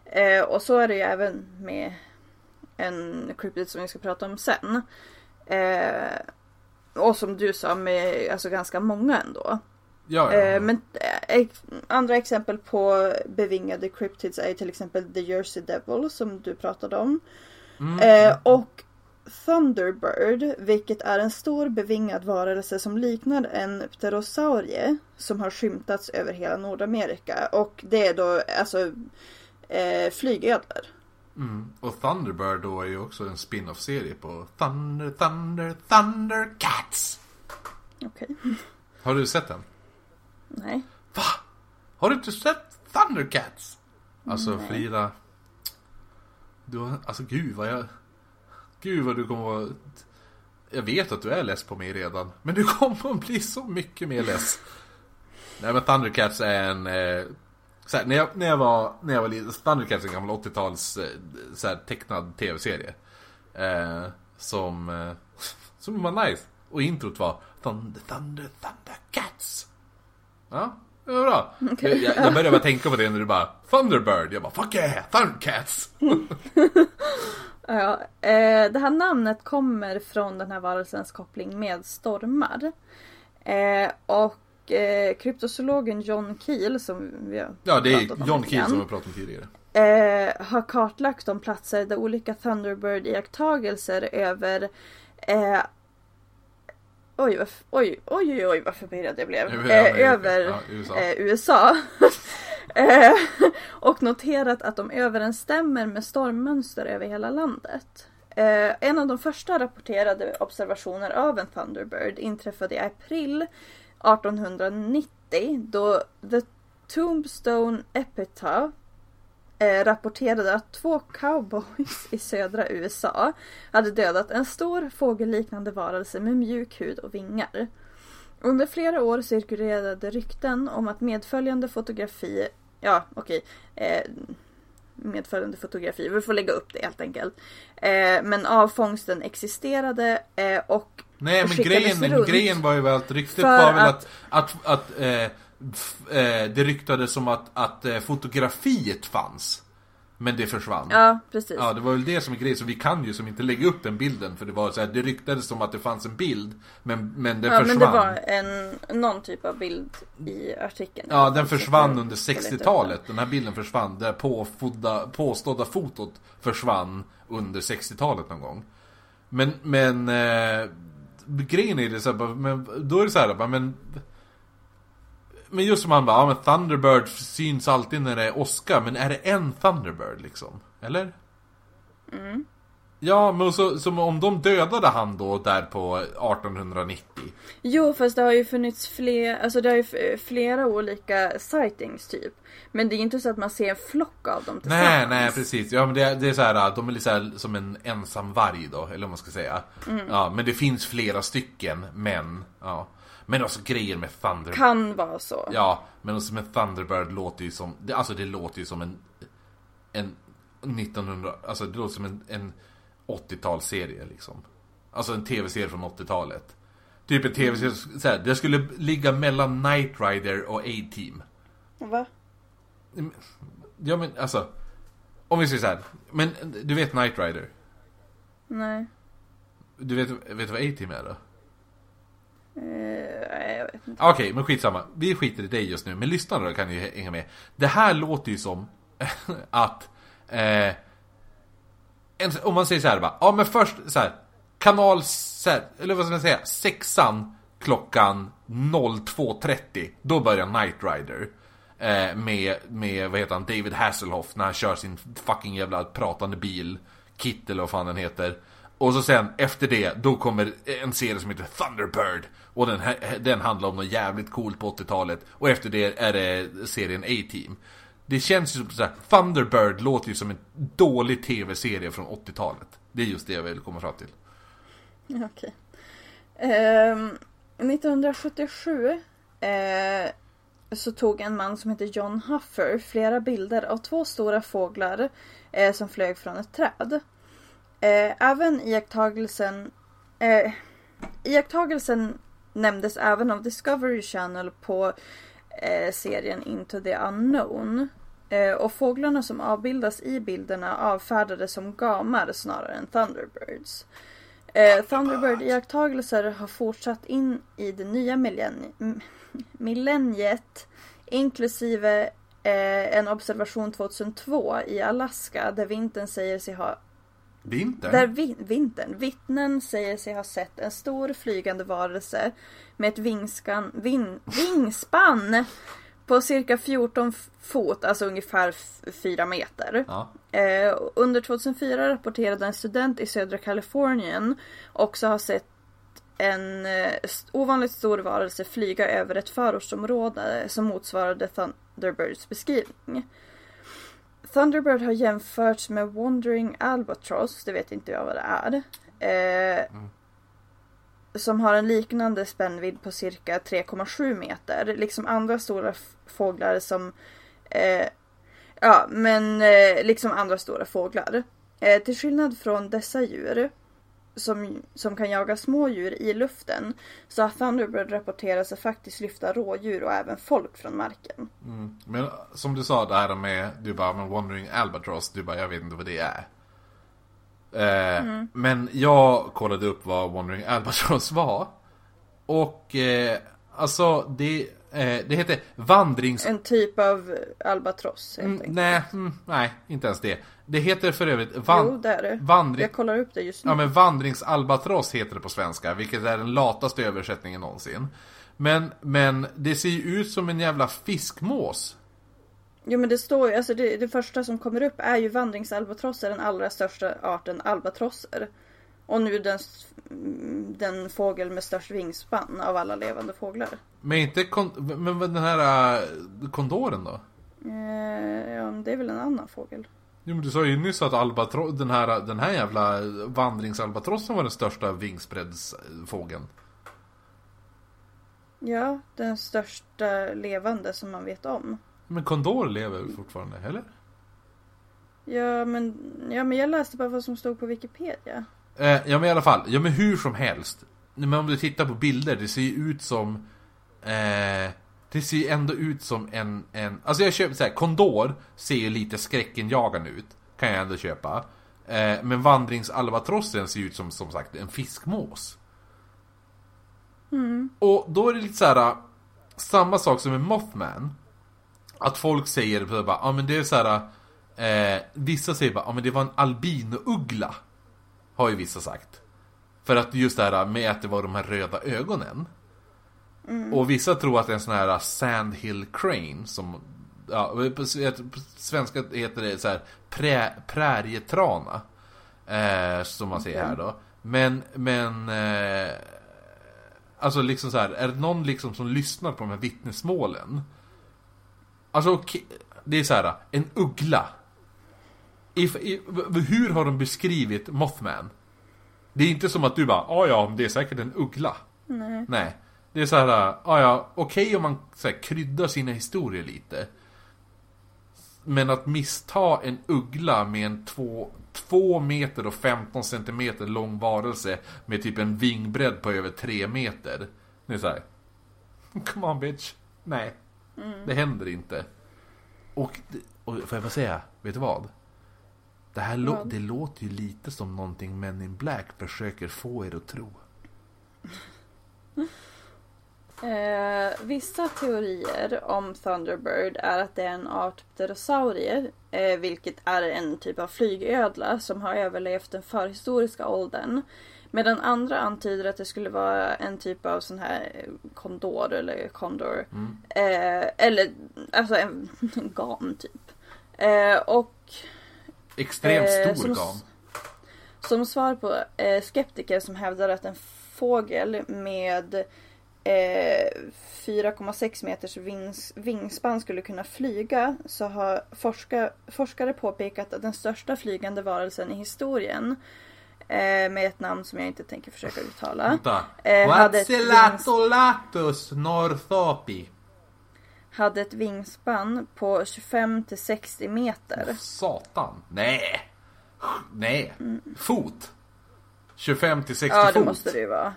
Eh, och så är det ju även med en cryptid som vi ska prata om sen. Eh, och som du sa med alltså ganska många ändå. Ja, ja. Eh, men eh, andra exempel på bevingade cryptids är till exempel The Jersey Devil som du pratade om. Mm. Eh, och Thunderbird, vilket är en stor bevingad varelse som liknar en pterosaurie som har skymtats över hela Nordamerika. Och det är då alltså eh, flygödlor. Mm. Och Thunderbird då är ju också en spin-off-serie på Thunder, Thunder, Thundercats. Okej. Har du sett den? Nej. Va? Har du inte sett Thundercats? Alltså Nej. Frida. Du har, alltså gud vad jag... Gud vad du kommer vara... Jag vet att du är less på mig redan. Men du kommer att bli så mycket mer less. Nej men Thundercats är en... Eh, så här, när, jag, när, jag var, när jag var liten, Thundercats är en gammal 80-tals eh, så här, tecknad tv-serie. Eh, som, eh, som var nice. Och introt var Thunder, Thunder, Thundercats. Ja, det var bra. Okej. Jag, jag började bara tänka på det när du bara Thunderbird. Jag bara fuck yeah, Thundercats. Ja, eh, det här namnet kommer från den här varelsens koppling med stormar. Eh, och eh, kryptozoologen John Keel som vi har Ja, det pratat är John Keel som vi pratade om tidigare. eh, har kartlagt de platser där olika Thunderbird-iakttagelser över eh, Oj, oj, oj, oj, oj, vad förvirrad jag blev. Över Eh, Amerika. över Ja, USA. eh, USA. eh, och noterat att de överensstämmer med stormmönster över hela landet. Eh, en av de första rapporterade observationer av en Thunderbird inträffade i april 1890 då The Tombstone Epitaph eh, rapporterade att två cowboys i södra USA hade dödat en stor fågelliknande varelse med mjuk hud och vingar. Under flera år cirkulerade rykten om att medföljande fotografi, ja okej, eh, medföljande fotografi, vi får lägga upp det helt enkelt. Eh, men avfångsten existerade eh, och Nej men grejen, runt. grejen var ju väl att ryktet För var väl att- att, att, att eh, eh, det ryktades som att, att eh, fotografiet fanns. Men det försvann. ja precis. Ja, det var väl det som är grejen, så vi kan ju som inte lägga upp den bilden för det var så här, det ryktades som att det fanns en bild Men, men den ja försvann men det var en, någon typ av bild i artikeln. Ja, den försvann får- under får leta upp den. 60-talet. Den här bilden försvann. Det påfodda, påstådda fotot försvann under 60-talet någon gång. Men, men eh, grejen är det så här, men då är det så här, men men just som han bara, ja men Thunderbird syns alltid när det är åska, men är det en Thunderbird liksom? Eller? Mm. Ja, men så, som om de dödade han då där på 1890 Jo fast det har ju funnits fler, alltså det har ju flera olika sightings typ. Men det är inte så att man ser en flock av dem tillsammans. Nej, nej precis. Ja men det, det är så här, de är lite så här, som en ensam varg då, eller vad man ska säga. Mm. Ja, men det finns flera stycken, men, ja. Men också grejer med Thunder... Kan vara så. Ja, men också med Thunderbird låter ju som, alltså det låter ju som en, en 1900, alltså det låter som en, en 80-talsserie liksom. Alltså en tv-serie från 80-talet. Typ en tv-serie, så här, det skulle ligga mellan Knight Rider och A-Team. Va? Ja men alltså Om vi säger så här, men du vet Knight Rider? Nej. Du vet, vet du vad A-Team är då? Nej, jag vet inte. Okej, men skitsamma. Vi skiter i dig just nu, men lyssnarna kan ju hänga med. Det här låter ju som att eh, en, Om man säger så här bara, ja men först så här Kanal, så här, eller vad ska man säga, sexan klockan 02.30 Då börjar Knight Rider eh, med, med, vad heter han, David Hasselhoff när han kör sin fucking jävla pratande bil Kit eller vad fan den heter. Och så sen efter det, då kommer en serie som heter Thunderbird Och den, den handlar om något jävligt coolt på 80-talet Och efter det är det serien A-Team. Det känns ju som såhär, Thunderbird låter ju som en dålig tv-serie från 80-talet Det är just det jag vill komma fram till Okej. Ehm, 1977 eh, så tog en man som heter John Huffer flera bilder av två stora fåglar eh, som flög från ett träd. Eh, även iakttagelsen, eh, iakttagelsen nämndes även av Discovery Channel på eh, serien Into the Unknown. Eh, och fåglarna som avbildas i bilderna avfärdades som gamar snarare än Thunderbirds. Eh, Thunderbird-iakttagelser har fortsatt in i det nya millenni millenniet inklusive eh, en observation 2002 i Alaska där vintern säger sig ha Vintern? där vi, vintern. Vittnen säger sig ha sett en stor flygande varelse med ett vingskan, vin, vingspann på cirka 14 fot, alltså ungefär 4 meter. Ja. Eh, under 2004 rapporterade en student i södra Kalifornien också ha sett en eh, ovanligt stor varelse flyga över ett förortsområde som motsvarade Thunderbirds beskrivning. Thunderbird har jämförts med Wandering Albatross, det vet inte jag vad det är. Eh, Som har en liknande spännvidd på cirka 3,7 meter. Liksom andra stora fåglar som eh, Ja, men eh, liksom andra stora fåglar. Eh, till skillnad från dessa djur som, som kan jaga små djur i luften så har Thunderbird rapporterat sig faktiskt lyfta rådjur och även folk från marken. Mm. Men som du sa det här med, du bara, men Wandering Albatross, du bara, jag vet inte vad det är. Eh, Men jag kollade upp vad Wandering Albatross var. Och eh, alltså det, eh, det heter vandrings... En typ av albatross helt Mm, enkelt. nej, mm, nej, inte ens det. Det heter för övrigt van... Jo, det är det. vandring... Jag kollar upp det just nu. Ja men vandringsalbatross heter det på svenska, vilket är den lataste översättningen någonsin. Men, men det ser ju ut som en jävla fiskmås. Jo men det står ju, alltså det, det första som kommer upp är ju vandringsalbatross är den allra största arten albatrosser. Och nu den, den fågel med störst vingspann av alla levande fåglar. Men inte kon... Men den här äh, kondoren då? Eh, ja, det är väl en annan fågel. Jo men du sa ju nyss att albatro... den, här, den här jävla vandringsalbatrossen var den största vingspreadsfågeln. Ja, den största levande som man vet om. Men kondor lever fortfarande, eller? Ja men, ja, men jag läste bara vad som stod på Wikipedia. Eh, ja men i alla fall, ja men hur som helst. Men om du tittar på bilder, det ser ju ut som... Eh, det ser ju ändå ut som en... en alltså jag köper såhär, kondor ser ju lite skräckenjagande ut. Kan jag ändå köpa. Eh, men vandringsalbatrossen ser ju ut som, som sagt, en fiskmås. Och då är det lite så här Samma sak som med Mothman. Att folk säger så här bara, ja men det är så här. Eh, vissa säger bara, ja men det var en albinouggla. Har ju vissa sagt. För att just det här med att det var de här röda ögonen. Och vissa tror att det är en sån här Sandhill Crane som Ja, på, svenska heter det så här prä, prärietrana. Eh, som man säger här då. Men, men eh, Alltså liksom så här, är det någon liksom som lyssnar på de här vittnesmålen? Alltså det är så här, en uggla. If, i, v- hur har de beskrivit Mothman? Det är inte som att du bara, ja ja, det är säkert en uggla. Nej. Nej. Det är så här, ja ja, okej om man så här, kryddar sina historier lite. Men att missta en uggla med en två, två meter och 15 centimeter lång varelse med typ en vingbredd på över 3 meter. Det är så här. Come on bitch. Nej. Det händer inte. Och, och får jag bara säga, vet du vad? Det här lå- det låter ju lite som någonting Men in Black försöker få er att tro. Eh, vissa teorier om Thunderbird är att det är en art pterosaurie, eh, vilket är en typ av flygödla som har överlevt den förhistoriska åldern. Medan andra antyder att det skulle vara en typ av sån här eh, kondor eller kondor. Mm. Eh, eller alltså en, en gam typ. Eh, och Extremt Eh, stor som- gam. Som svar på skeptiker som hävdar att en fågel med eh, 4,6 meters vings, vingspann skulle kunna flyga så har forska, forskare påpekat att den största flygande varelsen i historien eh, med ett namn som jag inte tänker försöka uttala. Eh, hade ett hade ett vingspann på 25 till 60 meter. Satan. Nej. Nej. Fot. 25 till 60 Ja det fot. måste det ju vara.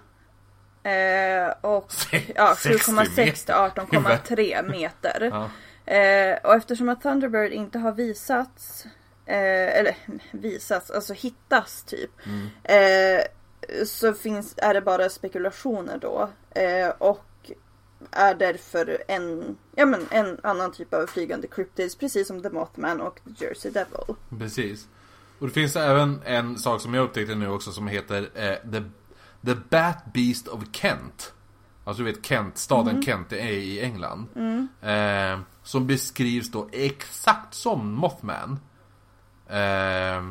Eh, och ja, 60 7,6 till 18,3 meter. Ja. Eh, och eftersom att Thunderbird inte har visats, eh, eller visats, alltså hittas typ. Mm. Eh, så finns, är det bara spekulationer då. Eh, och är därför en, ja, men en annan typ av flygande cryptids precis som The Mothman och The Jersey Devil. Precis. Och det finns även en sak som jag upptäckte nu också som heter eh, the, the Bat Beast of Kent. Alltså du vet Kent, staden Kent, det är i England. Eh, som beskrivs då exakt som Mothman. Eh,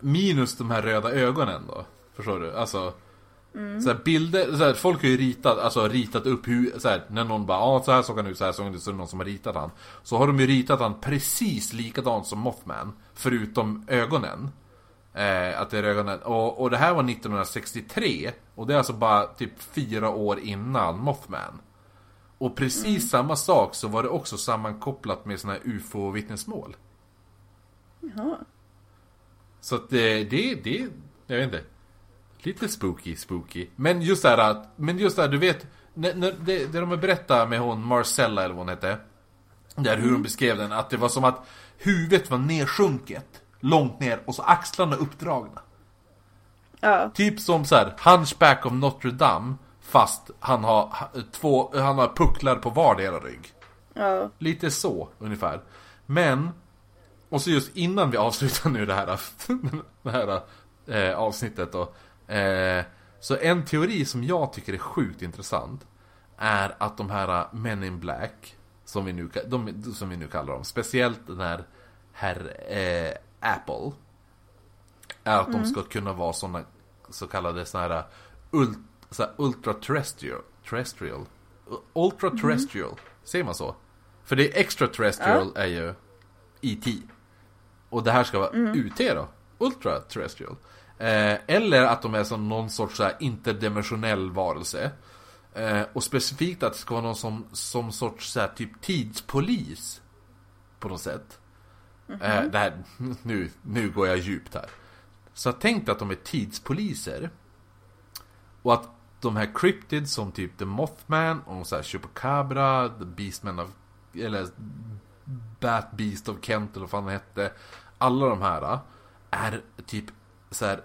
minus de här röda ögonen då. Förstår du? Alltså. Så här bilder, så här, folk har ju ritat, alltså ritat upp hur, så här, när någon bara ah, så här såg han ut, så här såg han ut, så är det någon som har ritat han. Så har de ju ritat han precis likadant som Mothman, förutom ögonen. Eh, att det är ögonen. Och, och det här var 1963, och det är alltså bara typ fyra år innan Mothman. Och precis samma sak så var det också sammankopplat med såna här UFO-vittnesmål. Jaha. Så att det, det, det, jag vet inte. Lite spooky, spooky. Men just det här, att- men just det här, du vet, när, när, det, det de har berättat med hon Marcella eller vad hon hette. Där hur hon beskrev den, att det var som att huvudet var nedsjunket. Långt ner och så axlarna uppdragna. Ja, Typ som så här, Hunchback of Notre Dame. Fast han har ha- två, han har pucklar på vardera rygg. ja. Lite så, ungefär. Men, och så just innan vi avslutar nu det här, det här eh, avsnittet då. Eh, så en teori som jag tycker är sjukt intressant. Är att de här Men in Black, som vi nu, de, som vi nu kallar dem, speciellt den här herr eh, Apple. Är att de ska kunna vara såna så kallade såna här, ult, så här ultra terrestrial, terrestrial, ultra terrestrial, säger man så? För det är extraterrestrial är ju E.T. Och det här ska vara UT då, ultra terrestrial. Eh, eller att de är som någon sorts så här interdimensionell varelse. Eh, och specifikt att det ska vara någon som, som sorts så här, typ tidspolis. På något sätt. Eh, det här, nu, nu går jag djupt här. Så tänk dig att de är tidspoliser. Och att de här cryptids som typ The Mothman och så här Chupacabra, The Beastman of... Eller Bat Beast of Kent eller vad fan det hette. Alla de här är typ så här,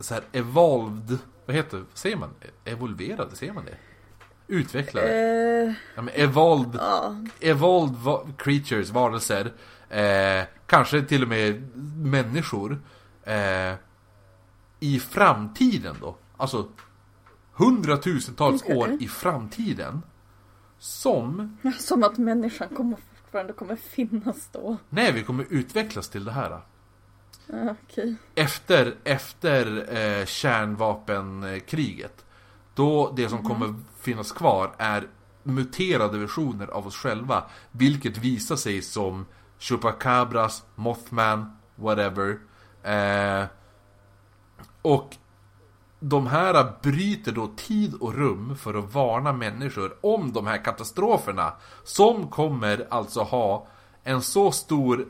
så här evolved... Vad heter det? Säger man? Evolverade, säger man det? Utvecklade? Eh, Ja, men evolved ja. evolved creatures, varelser, eh, kanske till och med människor, eh, i framtiden då. Alltså hundratusentals år i framtiden. Som, Som att människan kommer fortfarande kommer finnas då. när vi kommer utvecklas till det här. Ja, Okej. Efter, efter eh, kärnvapenkriget. Då det som kommer finnas kvar är muterade versioner av oss själva. Vilket visar sig som Chupacabras, Mothman, whatever. Eh, och de här bryter då tid och rum för att varna människor om de här katastroferna. Som kommer alltså ha en så stor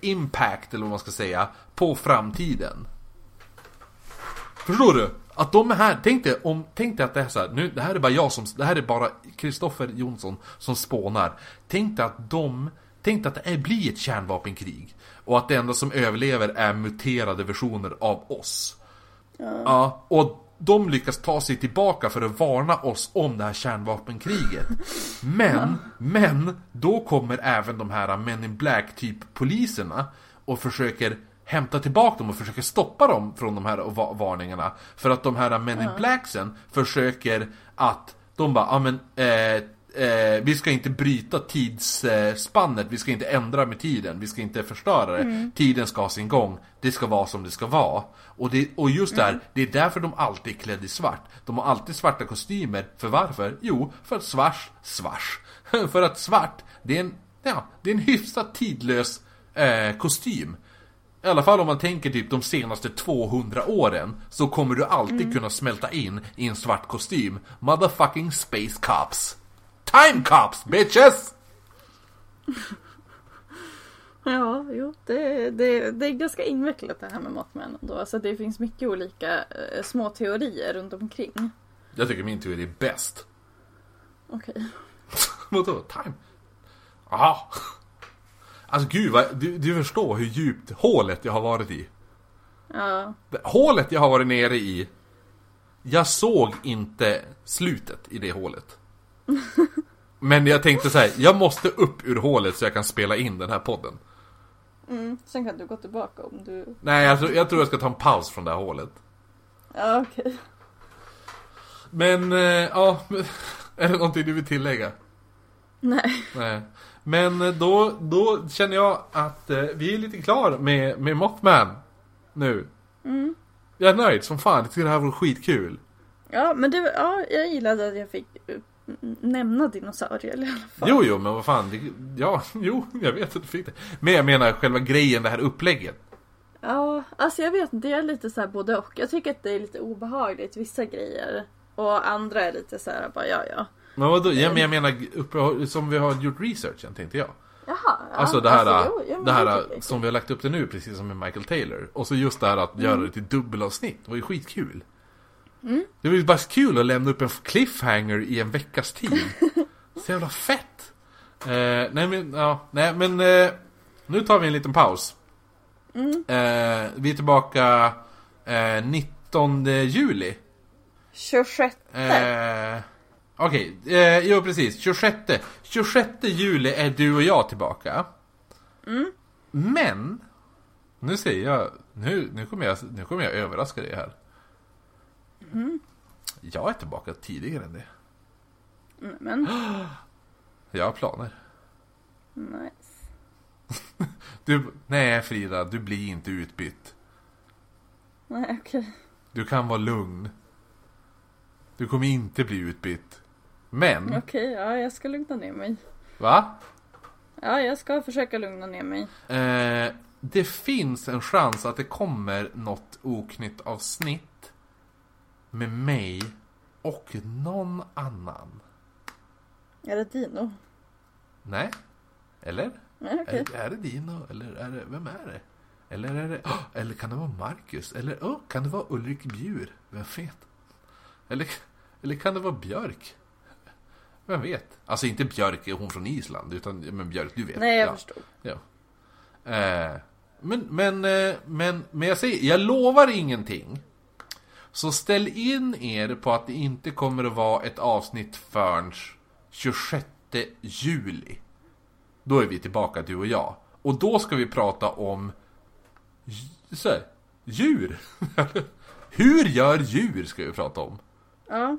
impact, eller vad man ska säga, på framtiden. Förstår du? Att de är här, tänk dig, om, tänk dig att det är så här, nu, det här är bara jag som, det här är bara Kristoffer Jonsson som spånar. Tänk dig att de, tänk att det blir ett kärnvapenkrig. Och att det enda som överlever är muterade versioner av oss. Ja. och de lyckas ta sig tillbaka för att varna oss om det här kärnvapenkriget. Men, men, då kommer även de här Men in Black typ poliserna och försöker hämta tillbaka dem och försöker stoppa dem från de här va- varningarna. För att de här Men in Blacksen försöker att de bara, ja men eh, Eh, vi ska inte bryta tidsspannet, vi ska inte ändra med tiden, vi ska inte förstöra det. Tiden ska ha sin gång, det ska vara som det ska vara. Och, det, och just där, det är därför de alltid är klädda i svart. De har alltid svarta kostymer, för varför? Jo, för att svars, svars. för att svart, det är en, ja, det är en hyfsat tidlös eh, kostym. I alla fall om man tänker typ de senaste 200 åren Så kommer du alltid kunna smälta in i en svart kostym Motherfucking space cops Time cops bitches! Ja, jo, det, det, det är ganska invecklat det här med Mothman då. Alltså det finns mycket olika eh, små teorier runt omkring. Jag tycker min teori är bäst. Okej. Vadå? Time? Aha. Alltså gud, vad, du, du förstår hur djupt hålet jag har varit i. Ja. Hålet jag har varit nere i. Jag såg inte slutet i det hålet. Men jag tänkte så här, jag måste upp ur hålet så jag kan spela in den här podden. Mm. Sen kan du gå tillbaka om du... Nej, alltså, jag tror jag ska ta en paus från det här hålet. Ja, okej. Men, eh, ja, är det någonting du vill tillägga? Nej. Nej. Men eh, då, då känner jag att eh, vi är lite klar med, med Mothman nu. Mm. Jag är nöjd som fan, jag tycker det här var skitkul. Ja, men det, ja, jag gillade att jag fick nämna dinosaurier i alla fall. Jo, jo, men vad fan. Det, ja, jo, jag vet att du fick det. Men jag menar själva grejen, det här upplägget. Ja, alltså jag vet inte, jag är lite så här både och. Jag tycker att det är lite obehagligt vissa grejer. Och andra är lite så här bara ja ja. Men vadå? Ja, men jag menar uppe, som vi har gjort researchen, tänkte jag. Jaha. Ja, Alltså det här, jo, ja, men det här tycker- som vi har lagt upp det nu, precis som med Michael Taylor. Och så just det här att göra det till dubbelavsnitt, det var ju skitkul. Det var ju bara kul att lämna upp en cliffhanger i en veckas tid. Så jävla fett! Eh, nej men, ja, nej men eh, nu tar vi en liten paus. Eh, vi är tillbaka eh, 19 juli. 26. Eh, Okej, eh, jo precis. 26, 26 juli är du och jag tillbaka. Men, nu säger jag, nu, nu, kommer jag, nu kommer jag överraska dig här. Jag är tillbaka tidigare än det. Mm, Men, Jag har planer. nice. Du, nej Frida, du blir inte utbytt. Nej, okej. Du kan vara lugn. Du kommer inte bli utbytt. Men, Okej, ja jag ska lugna ner mig. va? Ja, jag ska försöka lugna ner mig. Eh, det finns en chans att det kommer något oknytt avsnitt med mig och någon annan. Är det Dino? Nej? Eller? Nej, okej. Är, är det Dino? Eller är det, vem är det? Eller är det, oh, eller kan det vara Marcus? Eller oh, kan det vara Ulrik Bjur? Vem vet? Eller, eller kan det vara Björk? Vem vet? Alltså inte Björk, hon från Island, utan men Björk, du vet. Nej, jag ja. förstår. Ja. Eh, men, men, eh, men, men jag säger, jag lovar ingenting. Så ställ in er på att det inte kommer att vara ett avsnitt förrän 26 juli. Då är vi tillbaka du och jag. Och då ska vi prata om så här, djur. Hur gör djur ska vi prata om. Ja,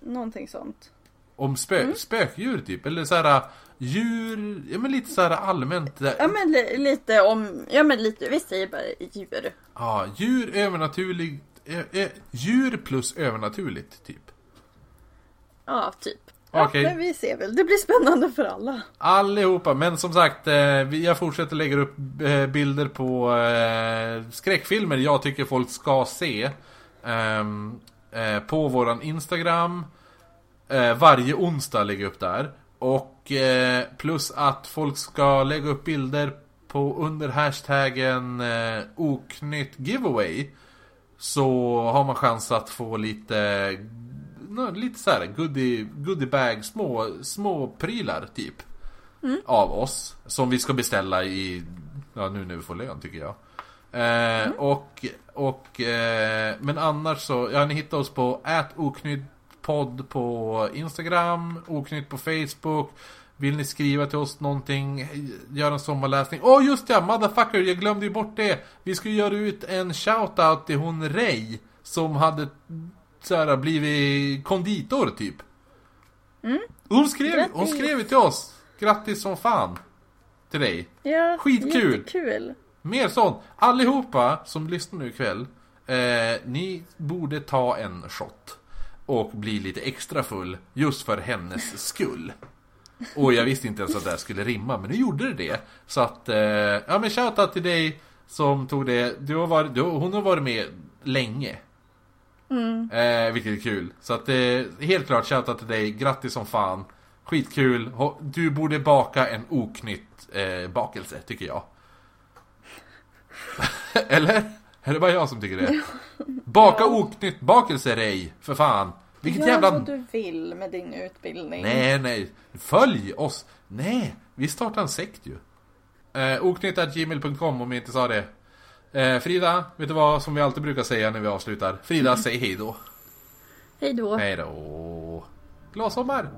någonting sånt. Om spö, spökdjur typ. Eller så här djur, ja men lite så här allmänt. Ja men li- lite om, ja men lite, vi säger bara djur. Ja, djur övernaturligt. Djur plus övernaturligt, typ. Ja, typ. Ja, men vi ser väl. Det blir spännande för alla. Allihopa, men som sagt, eh, vi- jag fortsätter lägga upp eh, bilder på eh, skräckfilmer jag tycker folk ska se. ehm, eh, på våran Instagram. Varje onsdag lägger jag upp där. Och plus att folk ska lägga upp bilder på under hashtaggen oknytt giveaway. Så har man chans att få lite lite så här goodie, goodiebag, små, små prylar typ. Av oss. Som vi ska beställa i, ja nu när vi får lön tycker jag. Eh, Och, och, eh, men annars så, ja ni hittar oss på podd på Instagram, oknytt på Facebook. Vill ni skriva till oss någonting, göra en sommarläsning. Åh oh, just ja, motherfucker, jag glömde ju bort det. Vi skulle göra ut en shoutout till hon Ray. Som hade så här, blivit konditor typ. Hon, skrev, hon Grattis. skrev ju till oss. Grattis som fan. Till dig. Ja, Skitkul. Jättekul. Mer sånt. Allihopa som lyssnar nu ikväll. Eh, ni borde ta en shot. Och bli lite extra full. Just för hennes skull. Och jag visste inte ens att det här skulle rimma, men nu gjorde det det. Så att, eh, ja men shoutout till dig som tog det. Du har varit, du, hon har varit med länge. Eh, vilket är kul. Så att eh, helt klart shoutout till dig. Grattis som fan. Skitkul. Du borde baka en oknytt eh, bakelse, tycker jag. Eller? Är det bara jag som tycker det? Baka oknytt bakelse Ray, för fan. Vilket Gör jävla... vad du vill med din utbildning. Nej, nej. Följ oss. Nej, vi startar en sekt ju. Eh, oknytt.gmail.com om vi inte sa det. Eh, Frida, vet du vad som vi alltid brukar säga när vi avslutar? Frida, säg hej då. Hej då. Hej då. Glad sommar!